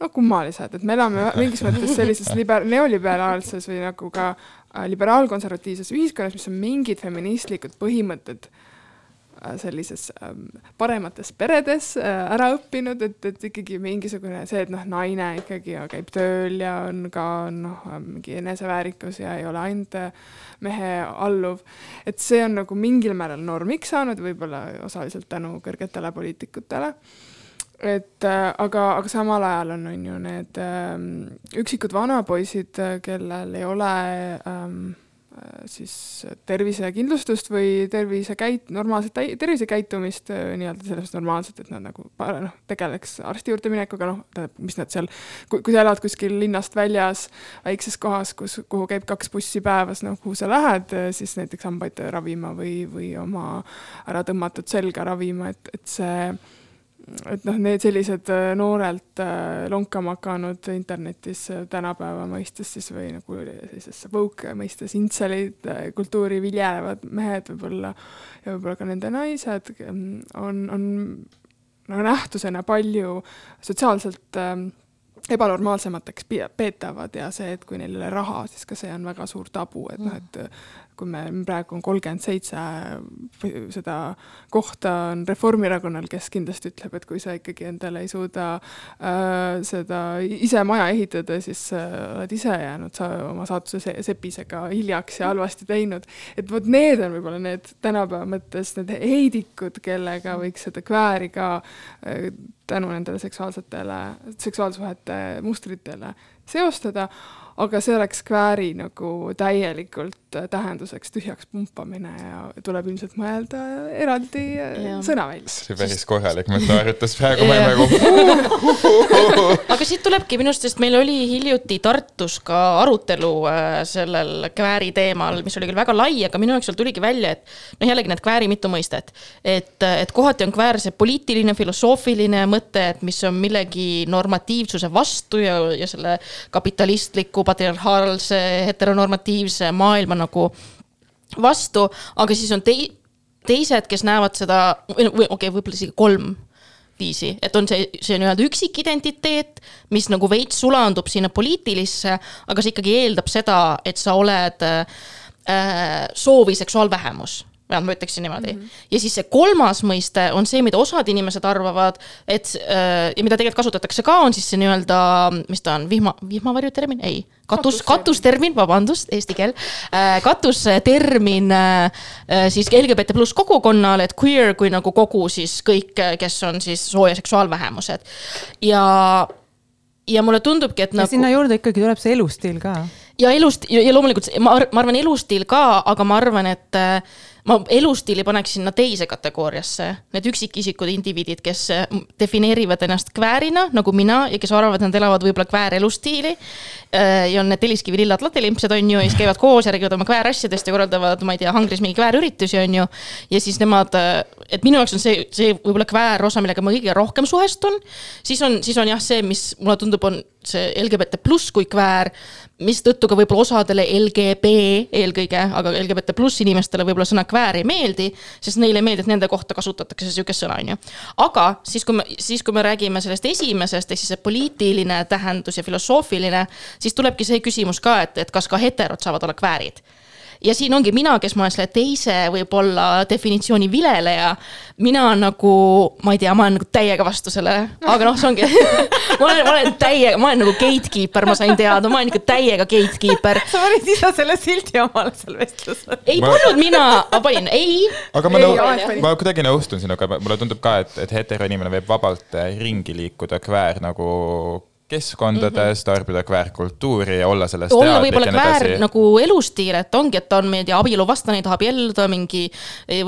no kummalised, et me elame mingis mõttes sellises liber-, neoliberaalses või nagu ka äh, liberaalkonservatiivses ühiskonnas, mis on mingid feministlikud põhimõtted äh, Äh, sellises ähm, paremates peredes äh, ära õppinud, et, et ikkagi mingisugune see, et noh, naine ikkagi käib tööl ja on ka noh, mingi eneseväärikus ja ei ole ainult äh, mehe alluv. et see on nagu mingil määral normiks saanud, võib-olla osaliselt tänu kõrgetele poliitikutele et äh, aga, aga samal ajal on, on ju need ähm, üksikud vanapoisid, kellel ei ole ähm, Äh, siis tervisekindlustust või tervisekäit-, normaalset tervisekäitumist äh, nii-öelda selles normaalselt, et nad nagu noh, tegeleks arsti juurde minekuga, noh, tähendab, mis nad seal, kui, kui sa elad kuskil linnast väljas väikses kohas, kus, kuhu käib kaks bussi päevas, noh, kuhu sa lähed, äh, siis näiteks hambaid ravima või, või oma ära tõmmatud selga ravima, et, et see et noh, need sellised äh, noorelt äh, lonkama hakanud internetis äh, tänapäeva mõistes siis või nagu sellises woke mõistes intselid kultuuri viljelevad mehed võib-olla ja võib-olla ka nende naised mm, on, on nagu nähtusena palju sotsiaalselt ebanormaalsemateks pea- peetavad ja see, et kui neil ei ole raha, siis ka see on väga suur tabu, et noh, et kui me praegu on kolmkümmend seitse seda kohta on Reformierakonnal, kes kindlasti ütleb, et kui sa ikkagi endale ei suuda äh, seda ise maja ehitada, siis äh, oled ise jäänud sa oma saatuse se- sepisega hiljaks ja halvasti teinud. et vot need on võib-olla need tänapäeva mõttes need heidikud, kellega võiks seda kvääri ka äh, tänu nendele seksuaalsetele, seksuaalsuhete mustritele seostada aga see oleks kvääri nagu täielikult tähenduseks tühjaks pumpamine ja tuleb ilmselt mõelda eraldi Jah. sõna välja. see oli päris korralik metaaritus praegu, ma Jah. nagu aga siit tulebki minu arust, sest meil oli hiljuti Tartus ka arutelu äh, sellel kvääri teemal, mis oli küll väga lai, aga minu jaoks seal tuligi välja, et noh, jällegi need kvääri mitu mõistet. et, et kohati on kväär see poliitiline, filosoofiline mõte, et mis on millegi normatiivsuse vastu ja, ja selle kapitalistliku, patriarhaalse, heteronormatiivse maailma nagu vastu, aga siis on tei-, teised, kes näevad seda, või okei okay,, võib-olla isegi kolm viisi, et on see, see nii-öelda üksikidentiteet, mis nagu veits sulandub sinna poliitilisse, aga see ikkagi eeldab seda, et sa oled äh, soovi vähemalt ma ütleksin niimoodi mm. -hmm. ja siis see kolmas mõiste on see, mida osad inimesed arvavad, et äh, ja mida tegelikult kasutatakse ka, on siis see nii-öelda, mis ta on, vihma, vihmavarju termin, ei, katus, Katustermin. vabandust, eesti keel äh,. katustermin äh, siis LGBT pluss kogukonnal, et queer kui nagu kogu siis kõik, kes on siis soo- ja seksuaalvähemused ja ja mulle tundubki, et ja nagu sinna juurde ikkagi tuleb see elustiil ka. ja elust ja, loomulikult ma, ar- ma arvan elustiil ka, aga ma arvan, et äh, ma elustiili paneks sinna teise kategooriasse. Need üksikisikud indiviidid, kes äh, defineerivad ennast kväärina nagu mina ja kes arvavad, et nad elavad võib-olla kväärelustiili. ja on need telliskivi lillad latelimpsed, on ju, ja siis käivad koos ja räägivad oma kväärasjadest ja korraldavad, ma ei tea, Hangris mingi kväärüritusi, on ju. ja siis nemad, et minu jaoks on see, see võib-olla kväär osa, millega ma kõige rohkem suhestun. siis on, siis on jah, see, mis mulle tundub, on see LGBT pluss kui kväär mistõttu ka võib-olla osadele LGB eelkõige, aga LGBT pluss inimestele võib-olla sõna kväär ei meeldi, sest neile ei meeldi, et nende kohta kasutatakse sihukest sõna, on ju. aga siis, kui me, siis kui me räägime sellest esimesest, ehk siis see poliitiline tähendus ja filosoofiline, siis tulebki see küsimus ka, et, et kas ka heterod saavad olla kväärid ja siin ongi mina, kes ma olen selle teise võib-olla definitsiooni vileleja. mina nagu, ma ei tea, ma olen nagu täiega vastu sellele, aga noh, see ongi ma olen, ma olen täiega, ma olen nagu gatekeeper, ma sain teada, ma olen ikka täiega gatekeeper. sa panid ise selle sildi omale seal vestlusel. ei Ma- pannud mina, ma panin ei. aga ma nõu- ma kuidagi nõustun sinuga, mulle tundub ka, et, et heteroinimene võib vabalt äh, ringi liikuda kväär nagu keskkondades mm, -hmm. tarbida kväärkultuuri ja olla sellest olla võib-olla kväär nagu elustiil, et ongi, et ta on, ma ei tea, abieluvastane, tahab abielluda mingi,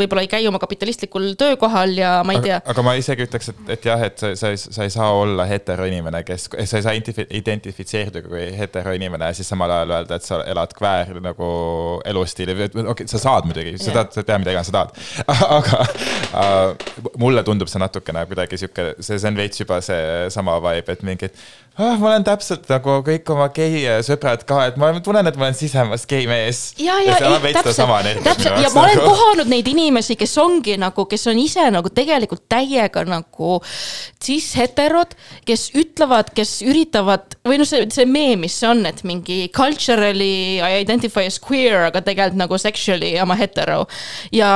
võib-olla ei käi oma kapitalistlikul töökohal ja ma ei tea aga,. ma isegi ütleks, et, et jah, et sa, sa, sa ei saa olla heteroinimene, kes, sa ei saa identifi- identifitseeruda kui heteroinimene ja siis samal ajal öelda, et sa elad kväär nagu elustiili okei okay,, sa saad muidugi, sa tahad, sa tead, mida iganes sa tahad. aga äh, mulle tundub see natukene kuidagi sihuke, see, see on veits juba seesama vibe, et mingi, et ah, ma olen täpselt nagu kõik oma gei sõbrad ka, et ma tunnen, et ma olen sisemas gei mees. ja, ja see ei täpselt, täpselt ja ma olen nagu. kohanud neid inimesi, kes ongi nagu, kes on ise nagu tegelikult täiega nagu cis-heterod, kes ütlevad, kes üritavad või noh, see, see meem, mis see on, et mingi culturally I identify as queer, aga tegelikult nagu sexually I m a hetero. ja,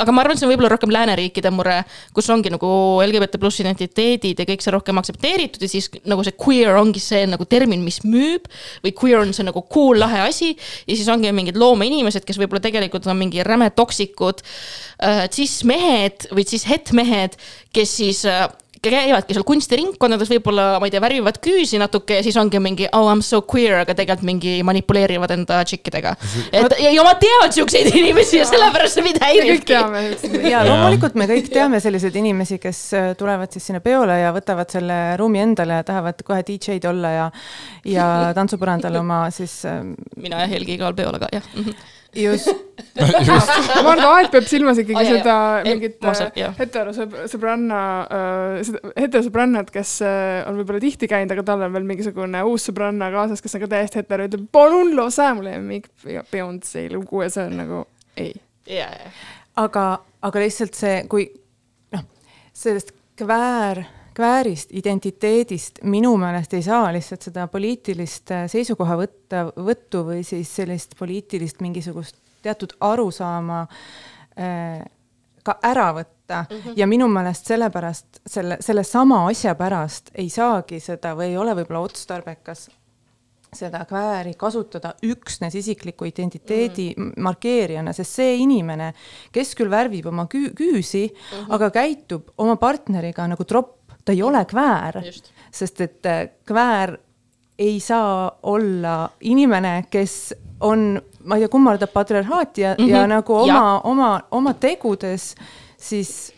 aga ma arvan, see on võib-olla rohkem lääneriikide mure, kus ongi nagu LGBT pluss identiteedid ja kõik see rohkem aktsepteeritud ja siis nagu see queer ongi see nagu termin, mis müüb või queer on see nagu cool lahe asi ja siis ongi mingid loomeinimesed, kes võib-olla tegelikult on mingi räme toksikud äh, cis-mehed või cis-het-mehed, kes siis äh, käivadki seal kunstiringkondades võib-olla, ma ei tea, värvivad küüsi natuke ja siis ongi mingi oh I m so queer, aga tegelikult mingi manipuleerivad enda tšikkidega. et ja, ja ma tean siukseid inimesi ja sellepärast see mind häiribki. ja loomulikult me kõik teame selliseid inimesi, kes äh, tulevad siis sinna peole ja võtavad selle ruumi endale ja tahavad kohe DJ-d olla ja, ja tantsupõrandal oma siis äh, mina ja Helgi igal peol, aga jah just ma arvan, et Aet peab silmas ikkagi jaa, seda mingit ma saan- jah. heterosõbranna, seda heterosõbrannat, kes äh, on võib-olla tihti käinud, aga tal on veel mingisugune uus sõbranna kaasas, kes on ka täiesti hetero, ütleb palun lase mu lemmik Beyonce lugu ja see on nagu ei. ja, ja, aga, aga lihtsalt see, kui noh, sellest kväär kväärist, identiteedist minu meelest ei saa lihtsalt seda poliitilist äh, seisukoha võtta, võttu või siis sellist poliitilist mingisugust teatud arusaama äh, ka ära võtta mm -hmm. ja minu meelest sellepärast selle, sellesama asja pärast ei saagi seda või ei ole võib-olla otstarbekas seda kvääri kasutada üksnes isikliku identiteedi mm. markeerijana, sest see inimene, kes küll värvib oma küü küüsi mm, -hmm. aga käitub oma partneriga nagu tropp, ta ei ole kväär, sest et äh, kväär ei saa olla inimene, kes on, ma ei tea, kummardab patriarhaati ja mm, -hmm. ja nagu oma, oma, oma tegudes siis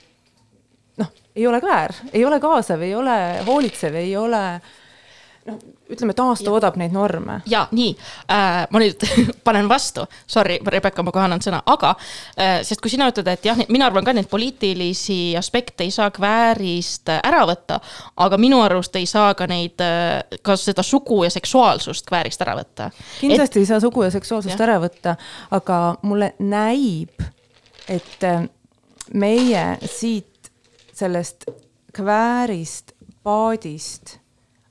noh, ei ole kväär, ei ole kaasav, ei ole hoolitsev, ei ole noh, ütleme taastoodab neid norme. ja nii äh,, ma nüüd panen vastu, sorry, Rebecca, ma kohe annan sõna, aga äh, sest kui sina ütled, et jah, mina arvan ka neid poliitilisi aspekte ei saa kväärist äh, ära võtta, aga minu arust ei saa ka neid äh,, ka seda sugu ja seksuaalsust kväärist ära võtta. kindlasti ei saa sugu ja seksuaalsust Jah. ära võtta, aga mulle näib, et äh, meie siit sellest kväärist, paadist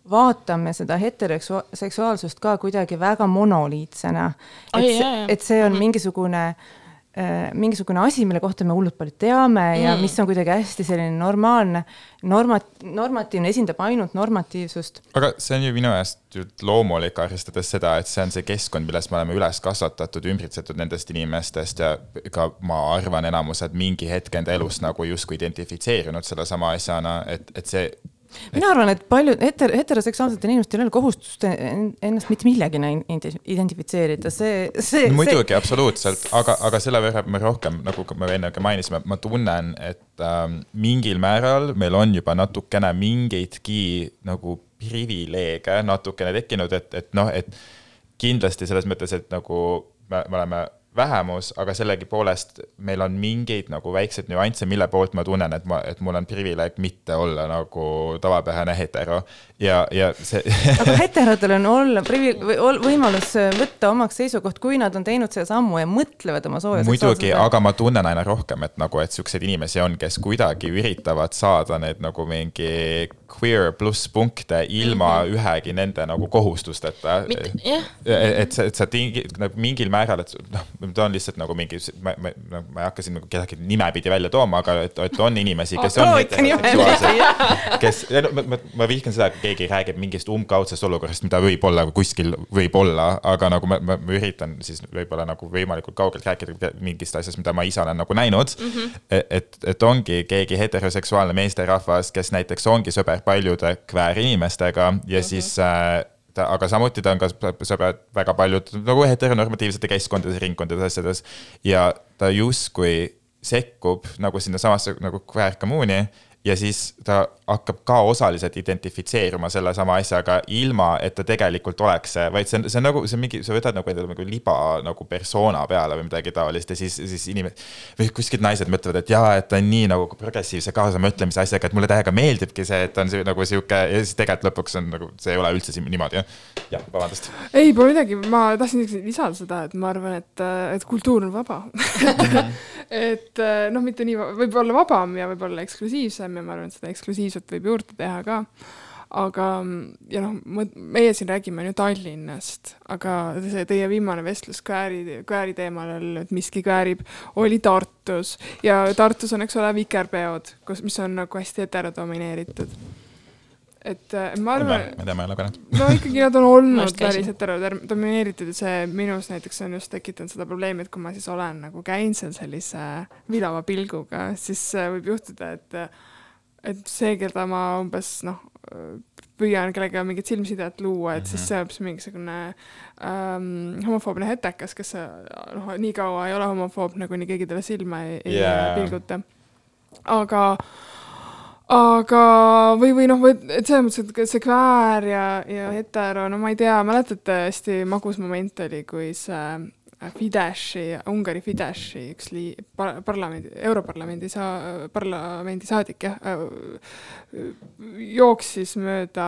vaatame seda heteroseksuaalsust ka kuidagi väga monoliitsena. Et et see on mingisugune äh, mingisugune asi, mille kohta me hullult palju teame ja Mm. mis on kuidagi hästi selline normaalne, normat-, normatiivne, esindab ainult normatiivsust aga see on ju minu meelest ju loomulik, arvestades seda, et see on see keskkond, milles me oleme üles kasvatatud, ümbritsetud nendest inimestest ja ka ma arvan, enamused mingi hetk enda elus nagu justkui identifitseerunud sellesama asjana, et, et see mina arvan, et paljud heter-, heteroseksuaalsetel inimestel ei ole kohustust en- ennast mitte millegina in- ide- identifitseerida, see, see no,. muidugi, absoluutselt, aga, aga selle võrra me rohkem, nagu me enne ka mainisime, ma tunnen, et ähm, mingil määral meil on juba natukene mingeidki nagu privileege natukene tekkinud, et, et noh, et kindlasti selles mõttes, et nagu me, me oleme vähemus, aga sellegipoolest meil on mingeid nagu väikseid nüansse, mille poolt ma tunnen, et ma, et mul on privileeg mitte olla nagu tavapärane hetero ja, ja see aga heterodel on olla privi-, või ol- võimalus võtta omaks seisukoht, kui nad on teinud selle sammu ja mõtlevad oma sooja muidugi, aga ma tunnen aina rohkem, et nagu, et siukseid inimesi on, kes kuidagi üritavad saada neid nagu mingi queer pluss punkte ilma mm -hmm. ühegi nende nagu kohustusteta. Jah. et et sa tingi-, nagu mingil määral, et noh, ma toon lihtsalt nagu mingi, ma, ma, ma ei hakka siin nagu kedagi nimepidi välja tooma, aga et, et on inimesi, kes on too ikka heteroseksuaalsed, kes, ma, ma, ma vihkan seda, kui keegi räägib mingist umbkaudsest olukorrast, mida võib-olla kuskil võib olla, aga nagu ma, ma, ma üritan siis võib-olla nagu võimalikult kaugelt rääkida mingist asjast, mida ma ise olen nagu näinud mm. -hmm. et, et ongi keegi heteroseksuaalne meesterahvas, kes näiteks ongi sõber paljude kväärinimestega ja mm -hmm. siis äh, ta, aga samuti ta on ka sõber väga paljud nagu heteronormatiivsete keskkondades, ringkondades, asjades. Ja ta justkui sekkub nagu sinnasamasse nagu kväärkommuuni ja siis ta hakkab ka osaliselt identifitseeruma sellesama asjaga, ilma et ta tegelikult oleks vaid see on, see on nagu, see on mingi, sa võtad nagu endale nagu liba nagu persona peale või midagi taolist ja siis, siis inimesed või kuskilt naised mõtlevad, et jaa, et ta on nii nagu progressiivse kaasamõtlemise asjaga, et mulle täiega meeldibki see, et on see, nagu sihuke ja siis tegelikult lõpuks on nagu, see ei ole üldse siin niimoodi, jah. jah, vabandust. ei, pole midagi, ma tahtsin lisada seda, et ma arvan, et, et kultuur on vaba et noh, mitte nii, võib olla vabam ja võib olla eksklusiivsem ja ma arvan, et seda eksklusiivset võib juurde teha ka. aga, ja noh, meie siin räägime ju Tallinnast, aga see teie viimane vestlus kvääri, kvääri teemal, et miski kväärib, oli Tartus ja Tartus on, eks ole, vikerpeod, kus, mis on nagu hästi heterodomineeritud. et äh, ma arvan, ma tean, ma ei ole lugenud. no ikkagi nad on olnud päris heterodomineeritud ja see minus näiteks on just tekitanud seda probleemi, et kui ma siis olen nagu käinud seal sellise vilava pilguga, siis äh, võib juhtuda, et et see, keda ma umbes noh, püüan kellega mingit silmsidet luua, et siis see on hoopis mingisugune ähm, homofoobne hetekas, kes noh, nii kaua ei ole homofoobne, kuni keegi talle silma ei, ei yeah. pilguta. aga aga, või, või noh, et selles mõttes, et see kväär ja, ja hetero, no ma ei tea, mäletate, hästi magus moment oli, kui see Fideszi, Ungari Fideszi üks lii-, par-, parlamendi, Europarlamendi saa-, parlamendi saadik jah, jooksis mööda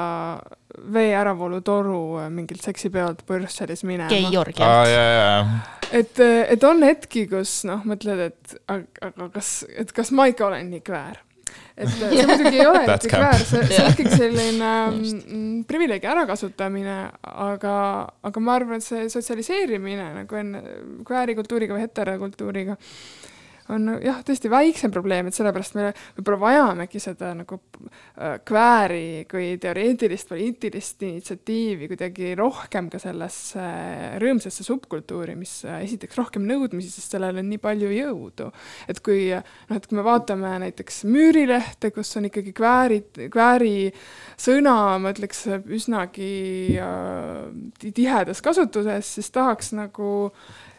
vee äravoolutoru mingilt seksipeolt Brüsselis minema Georgi aa, alt. jaa, jaa. et, et on hetki, kus noh, mõtled, et aga, aga kas, et kas ma ikka olen nii kväär. Et see muidugi ei ole camp. kväär, see, see on ikkagi selline mm, privileegi ärakasutamine, aga, aga ma arvan, et see sotsialiseerimine nagu enne kväärikultuuriga või heterokultuuriga on jah, tõesti väiksem probleem, et sellepärast me võib-olla vajamegi seda nagu äh, kvääri kui teoreetilist poliitilist initsiatiivi kuidagi rohkem ka sellesse rõõmsasse subkultuuri, mis äh, esitaks rohkem nõudmisi, sest sellel on nii palju jõudu. et kui noh, et kui me vaatame näiteks Müürilehte, kus on ikkagi kväärid, kvääri sõna, ma ütleks, üsnagi äh, ti- tihedas kasutuses, siis tahaks nagu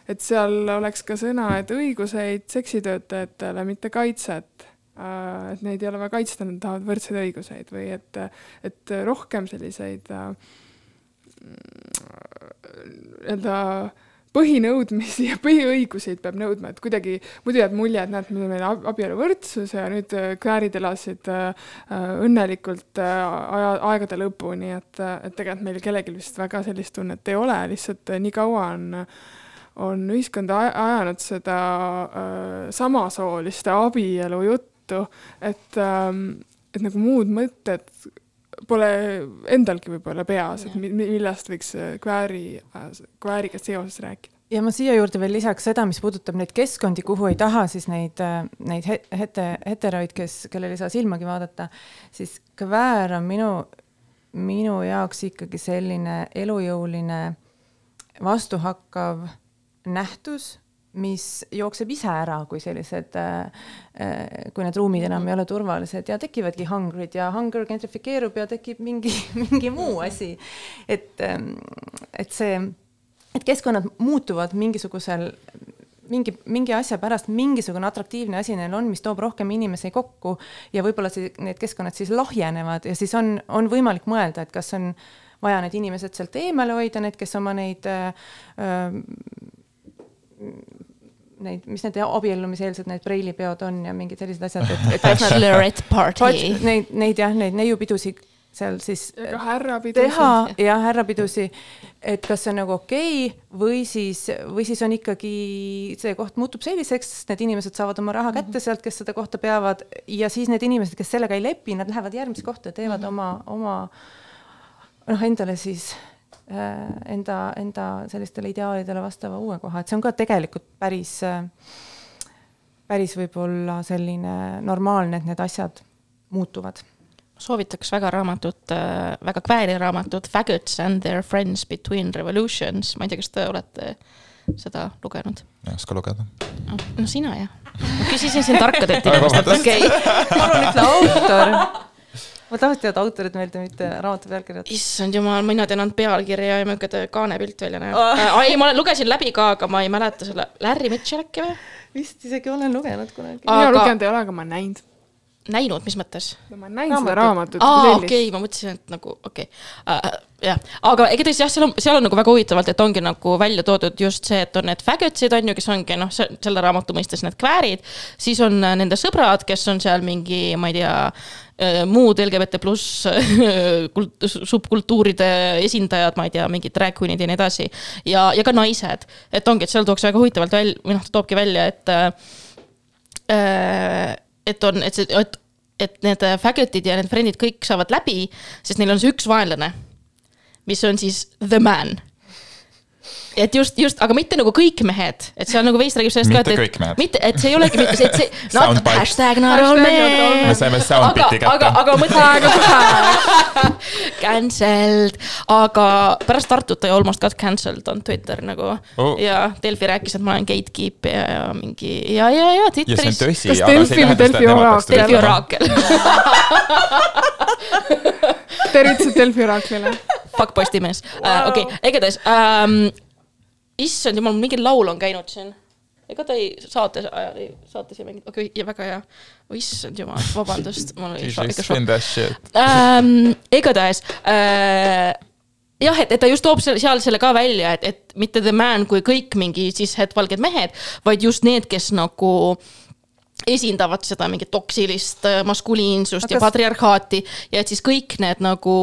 et seal oleks ka sõna, et õiguseid seksitöötajatele, mitte kaitset. et neid ei ole vaja kaitsta, nad tahavad võrdseid õiguseid või et, et rohkem selliseid äh, nii-öelda põhinõudmisi ja põhiõiguseid peab nõudma, et kuidagi muidu jääb mulje, et näed, meil on abieluvõrdsus ja nüüd äh, elasid äh, äh, õnnelikult äh, aja, aegade lõpuni, et, et tegelikult meil kellelgi vist väga sellist tunnet ei ole, lihtsalt äh, nii kaua on on ühiskond aj- ajanud seda äh, samasooliste abielu juttu, et ähm,, et nagu muud mõtted pole endalgi võib-olla peas, et mi- mi- millest võiks äh, kvääri, kvääriga seoses rääkida. ja ma siia juurde veel lisaks seda, mis puudutab neid keskkondi, kuhu ei taha siis neid, neid he- hete, heteroid, kes, kellel ei saa silmagi vaadata, siis kväär on minu, minu jaoks ikkagi selline elujõuline vastuhakkav nähtus, mis jookseb ise ära, kui sellised, kui need ruumid enam ei ole turvalised ja tekivadki hungrid ja hunger gentrifikeerub ja tekib mingi, mingi muu asi. et, et see, et keskkonnad muutuvad mingisugusel mingi, mingi asja pärast mingisugune atraktiivne asi neil on, mis toob rohkem inimesi kokku ja võib-olla see, need keskkonnad siis lahjenevad ja siis on, on võimalik mõelda, et kas on vaja need inimesed sealt eemale hoida, need, kes oma neid äh, neid, mis need abiellumiseelsed need preilipeod on ja mingid sellised asjad, et, et Bachelorette party. neid, neid jah, neid neiupidusid seal siis ja ka härrapidu. teha ja härrapidusi, et kas see on nagu okei okay, või siis, või siis on ikkagi see koht muutub selliseks, need inimesed saavad oma raha kätte sealt, kes seda kohta peavad ja siis need inimesed, kes sellega ei lepi, nad lähevad järgmisse kohta ja teevad oma, oma noh, endale siis äh, enda, enda sellistele ideaalidele vastava uue koha, et see on ka tegelikult päris äh, päris võib-olla selline normaalne, et need asjad muutuvad soovitaks väga raamatut, väga kvääri raamatut Faggots and their friends between revolutions, ma ei tea, kas te olete seda lugenud? ei oska lugeda. no sina jah. ma küsisin siin tarkadelt inimestelt, okei. palun ütle autor. Ma tahaks teada autorit meelde, mitte raamatu pealkirjad. issand jumal, mina tean ainult pealkirja ja milline kaanepilt välja näeb oh.. ei, ma lugesin läbi ka, aga ma ei mäleta selle, Larry Mitchell äkki või? vist isegi olen lugenud kunagi. mina Aga- lugenud ei ole, aga ma olen näinud. näinud, mis mõttes? no ma olen näinud seda Raamatut. raamatut aa, okei okay,, ma mõtlesin, et nagu okei okay. uh,. jah, aga igatahes jah, seal on, seal on nagu väga huvitavalt, et ongi nagu välja toodud just see, et on need faggotsid on ju, kes ongi noh, selle raamatu mõistes need kväärid. siis on äh, nende sõbrad, kes on seal mingi, ma ei tea äh, muud LGBT pluss kult- subkultuuride esindajad, ma ei tea, mingid drag queen'id ja nii edasi. ja, ja ka naised, et ongi, et seal tuuakse väga huvitavalt välja, või noh, ta toobki välja, et äh, et on, et see, et, et need faggotid ja need friend'id kõik saavad läbi, sest neil on see üks vaenlane, mis on siis the man. Et just, just, aga mitte nagu kõik mehed, et seal nagu veits räägib sellest Mitte ka, et, kõik mehed. et mitte, et see ei olegi, et see, not hashtag not all men. me saime soundbit'i aga, aga, kätte. aga mõtle. Cancelled, aga pärast Tartut I almost got cancelled on Twitter nagu Oh. ja Delfi rääkis, et ma olen gatekeep ja, ja mingi ja, ja, ja ja see on Twitteris. Kas Delfi või Delfi oraakel? Delfi oraakel, tervitused Delfi oraaklile. fuck Postimees, okei, igatahes ähm,. Issand jumal, mingi laul on käinud siin. ega ta ei saates ajal ei, saates ei mänginud, okei okay,, ja väga hea. issand jumal, vabandust, mul oli ikka šokk ähm,. igatahes äh, jah, et, et ta just toob selle, seal selle ka välja, et, et mitte the man kui kõik mingi siis hetvalged mehed, vaid just need, kes nagu esindavad seda mingit toksilist äh, maskuliinsust Aga ja patriarhaati ja et siis kõik need nagu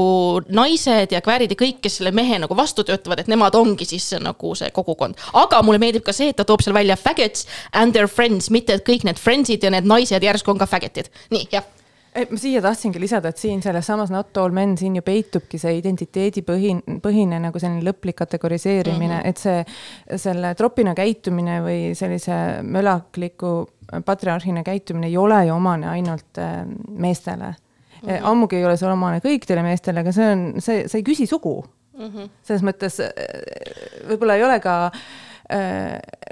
naised ja kväärid ja kõik, kes selle mehe nagu vastu töötavad, et nemad ongi siis nagu see kogukond. aga mulle meeldib ka see, et ta toob seal välja faggots and their friends, mitte et kõik need friends'id ja need naised järsku on ka faggot'id. nii, jah. ei, ma siia tahtsingi lisada, et siin selles samas Not all men siin ju peitubki see identiteedipõhine, põhine nagu selline lõplik kategoriseerimine mm, -hmm. et see, selle tropina käitumine või sellise mölakliku patriarhina käitumine ei ole ju omane ainult äh, meestele mm. -hmm. ammugi ei ole see omane kõikidele meestele, aga see on, see, sa ei küsi sugu mm -hmm.. selles mõttes äh, võib-olla ei ole ka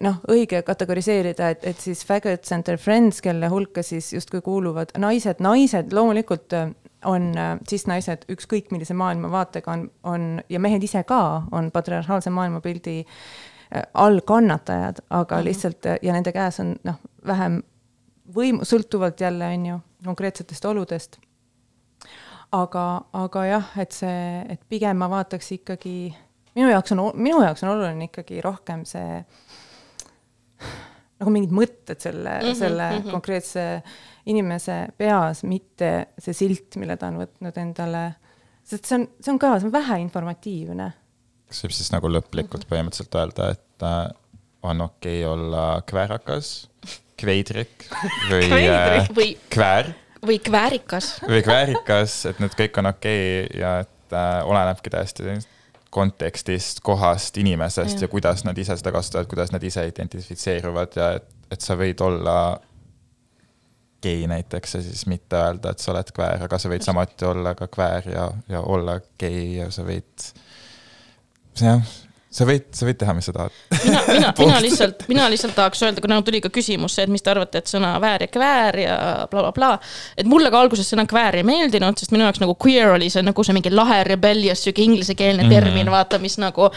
noh, õige kategoriseerida, et, et siis faggots and their friends, kelle hulka siis justkui kuuluvad naised, naised loomulikult on siis naised ükskõik millise maailmavaatega on, on ja mehed ise ka on patriarhaalse maailmapildi äh, all kannatajad, aga mm -hmm. lihtsalt ja nende käes on noh, vähem võimu, sõltuvalt jälle on ju konkreetsetest oludest. aga, aga jah, et see, et pigem ma vaataks ikkagi, minu jaoks on, minu jaoks on oluline ikkagi rohkem see nagu mingid mõtted selle mm, -hmm, selle mm -hmm. konkreetse inimese peas, mitte see silt, mille ta on võtnud endale. sest see on, see on ka, see on vähe informatiivne. Kas võib siis nagu lõplikult põhimõtteliselt öelda, et äh, on okei okay olla kväärakas, kveidrik või äh, Kveidrik või- kväär või kväärikas. või kväärikas, et need kõik on okei okay ja et äh, olenebki täiesti kontekstist, kohast, inimesest ja. Ja kuidas nad ise seda kasutavad, kuidas nad ise identifitseeruvad ja et, et sa võid olla gei näiteks ja siis mitte öelda, et sa oled kväär, aga sa võid samuti olla ka kväär ja, ja olla gei ja sa võid, jah, sa võid, sa võid teha, mis sa tahad. mina, mina, mina lihtsalt, mina lihtsalt tahaks öelda, kuna tuli ka küsimus see, et mis te arvate, et sõna väär ja kväär ja blablabla bla,. Bla. et mulle ka alguses sõna kväär ei meeldinud, sest minu jaoks nagu queer oli see nagu see mingi lahe rebellious sihuke inglisekeelne termin, vaata, mis nagu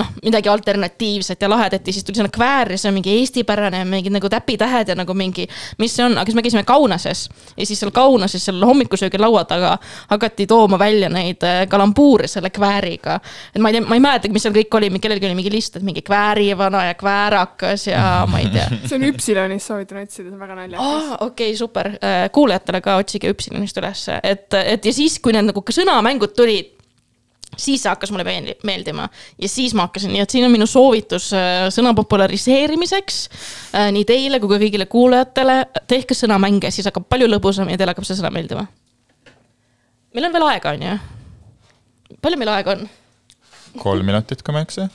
noh, midagi alternatiivset ja lahedat ja siis tuli sõna kväär ja see on mingi eestipärane, mingid nagu täpitähed ja nagu mingi, mis see on, aga siis me käisime Kaunases ja siis seal Kaunases seal hommikusöögilaua taga hakati tooma välja neid äh, kalambuure selle kvääriga. et ma ei tea, ma ei mäletagi, mis seal kõik oli, kellelgi oli mingi list, et mingi kväärivana ja kväärakas ja ma ei tea. see on Üpsilonis, soovitan otsida, see on väga naljakas. aa, okei okay,, super, kuulajatele ka otsige Üpsilonist üles, et, et ja siis, kui need nagu sõnamängud tulid, siis see hakkas mulle meeldi- meeldima ja siis ma hakkasin, nii et siin on minu soovitus äh, sõna populariseerimiseks äh, nii teile kui ka kõigile kuulajatele, tehke sõnamänge, siis hakkab palju lõbusam ja teile hakkab see sõna meeldima. meil on veel aega, on ju? palju meil aega on? Kolm minutit, kui ma ei eksi.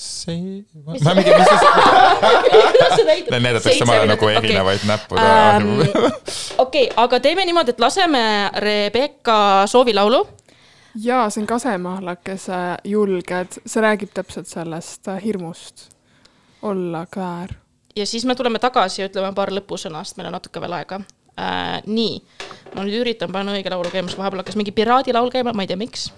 see, ma mingi, mis siis, näidatakse mulle nagu erinevaid näppude arvu. okei, aga teeme niimoodi, et laseme Rebecca soovilaulu jaa, see on kasemahlakese julged, see räägib täpselt sellest äh, hirmust olla kväär. ja siis me tuleme tagasi ja ütleme paar lõpusõnast, meil on natuke veel aega äh,. nii, ma nüüd üritan panna õige laulu käima, sest vahepeal hakkas mingi piraadilaul käima, ma ei tea, miks.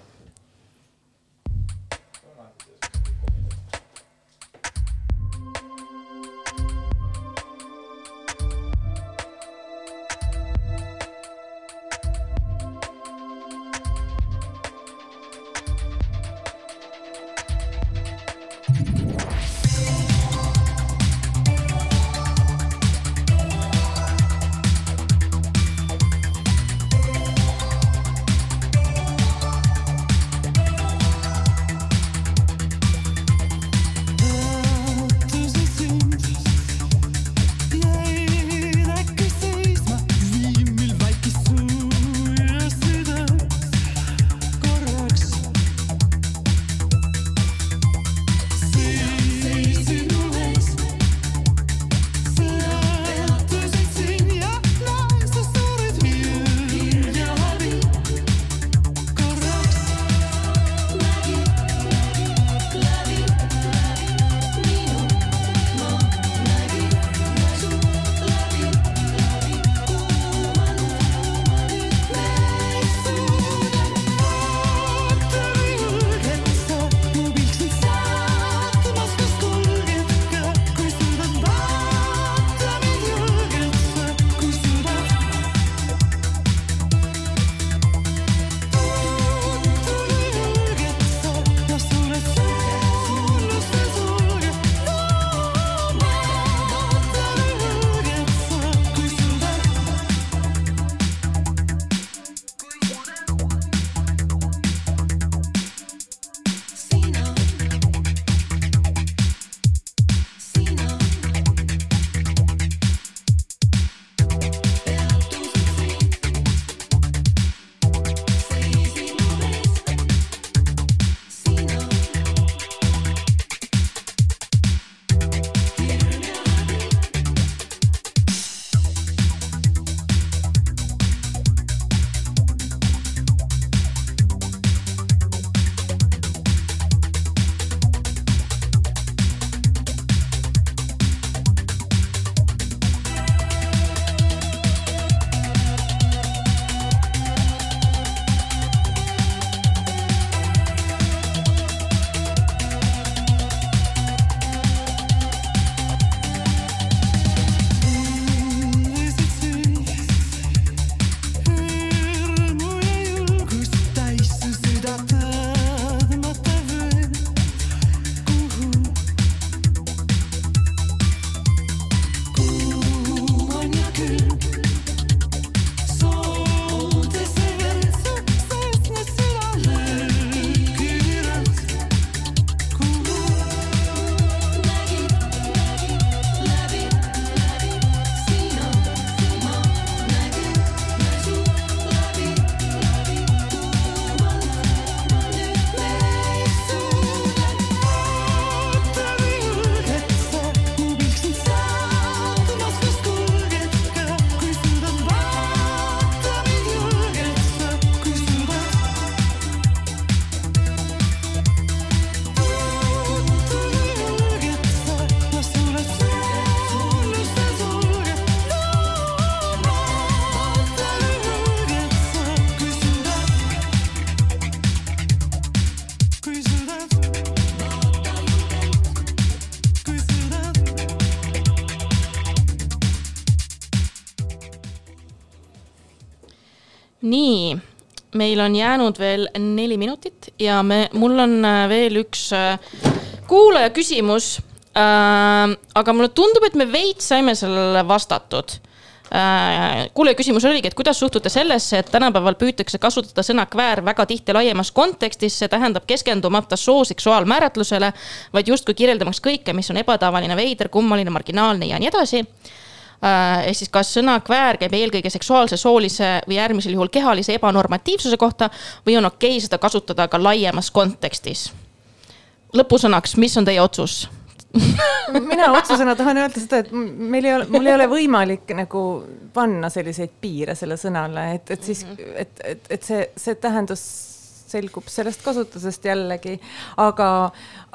Meil on jäänud veel neli minutit ja me, mul on äh, veel üks äh, kuulaja küsimus äh,. aga mulle tundub, et me veits saime sellele vastatud äh,. kuulaja küsimus oligi, et kuidas suhtute sellesse, et tänapäeval püütakse kasutada sõna kväär väga tihti laiemas kontekstis, see tähendab keskendumata soo seksuaalmääratlusele, vaid justkui kirjeldamaks kõike, mis on ebatavaline, veider, kummaline, marginaalne ja nii edasi ehk siis kas sõna kväär käib eelkõige seksuaalse, soolise või äärmisel juhul kehalise ebanormatiivsuse kohta või on okei seda kasutada ka laiemas kontekstis? lõpusõnaks, mis on teie otsus? mina otsusena tahan öelda seda, et meil ei ole, mul ei ole võimalik nagu panna selliseid piire selle sõnale, et, et siis, et, et, et see, see tähendus selgub sellest kasutusest jällegi, aga,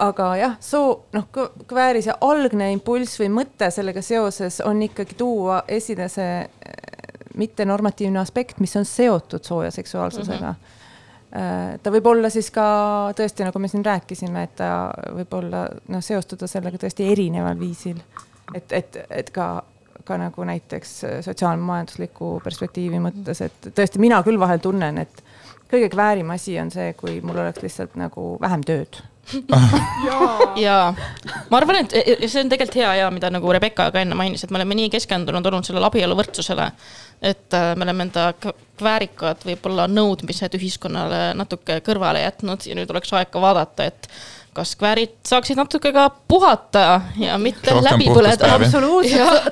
aga jah, soo, noh, kvääri see algne impulss või mõte sellega seoses on ikkagi tuua esile see eh, mittenormatiivne aspekt, mis on seotud sooja seksuaalsusega mm. -hmm. ta võib olla siis ka tõesti, nagu me siin rääkisime, et ta võib olla noh, seostuda sellega tõesti erineval viisil. et, et, et ka, ka nagu näiteks sotsiaalmajandusliku perspektiivi mõttes, et tõesti, mina küll vahel tunnen, et kõige kväärim asi on see, kui mul oleks lihtsalt nagu vähem tööd. jaa, ja ma arvan, et see on tegelikult hea ja mida nagu Rebecca ka enne mainis, et me oleme nii keskendunud olnud sellele abieluvõrdsusele. et äh, me oleme enda väärikad võib-olla nõudmised ühiskonnale natuke kõrvale jätnud ja nüüd oleks aeg ka vaadata, et kas kväärid saaksid natuke ka puhata ja mitte Rohkem läbi põleda absoluutselt.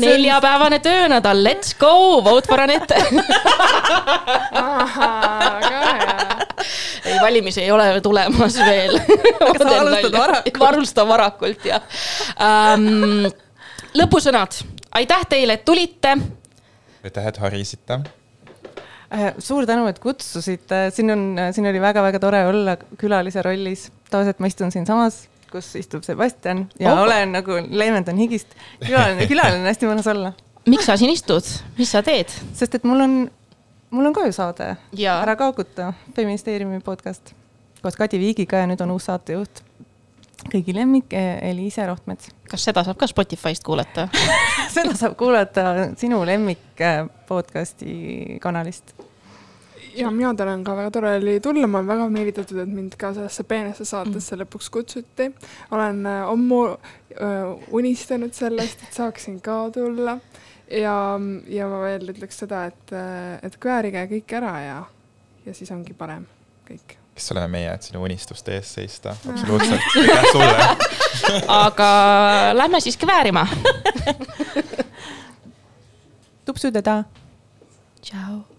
neljapäevane töönädal, let's go, vote for hea. ei, valimisi ei ole tulemas veel. Aga sa alustad varakult. ma alustan varakult jah um,. lõpusõnad, aitäh teile, et tulite. aitäh, et harisite. Äh, suur tänu, et kutsusite, siin on, siin oli väga-väga tore olla külalise rollis. Tavaliselt ma istun siinsamas, kus istub Sebastian ja Oh. oh. olen nagu leevendan higist. külaline, külaline on hästi mõnus olla, miks sa siin istud, mis sa teed? sest et mul on, mul on ka ju saade Jaa. Ära kaaguta, feministeeriumi podcast koos Kadi Viigiga ja nüüd on uus saatejuht. kõigi lemmik eh, Eliise Rohtmets. kas seda saab ka Spotify'st kuulata? seda saab kuulata sinu lemmik eh, podcast'i kanalist. Ja mina tänan ka, väga tore oli tulla, ma olen väga meelitatud, et mind ka sellesse peenesse saatesse lõpuks kutsuti. olen äh, ammu äh, unistanud sellest, et saaksin ka tulla ja, ja ma veel ütleks seda, et, et kväärige kõik ära ja, ja siis ongi parem kõik. kes oleme meie, et sinu unistuste eest seista, absoluutselt, aitäh sulle. aga lähme siis kväärima. tupsud ja ta tšau.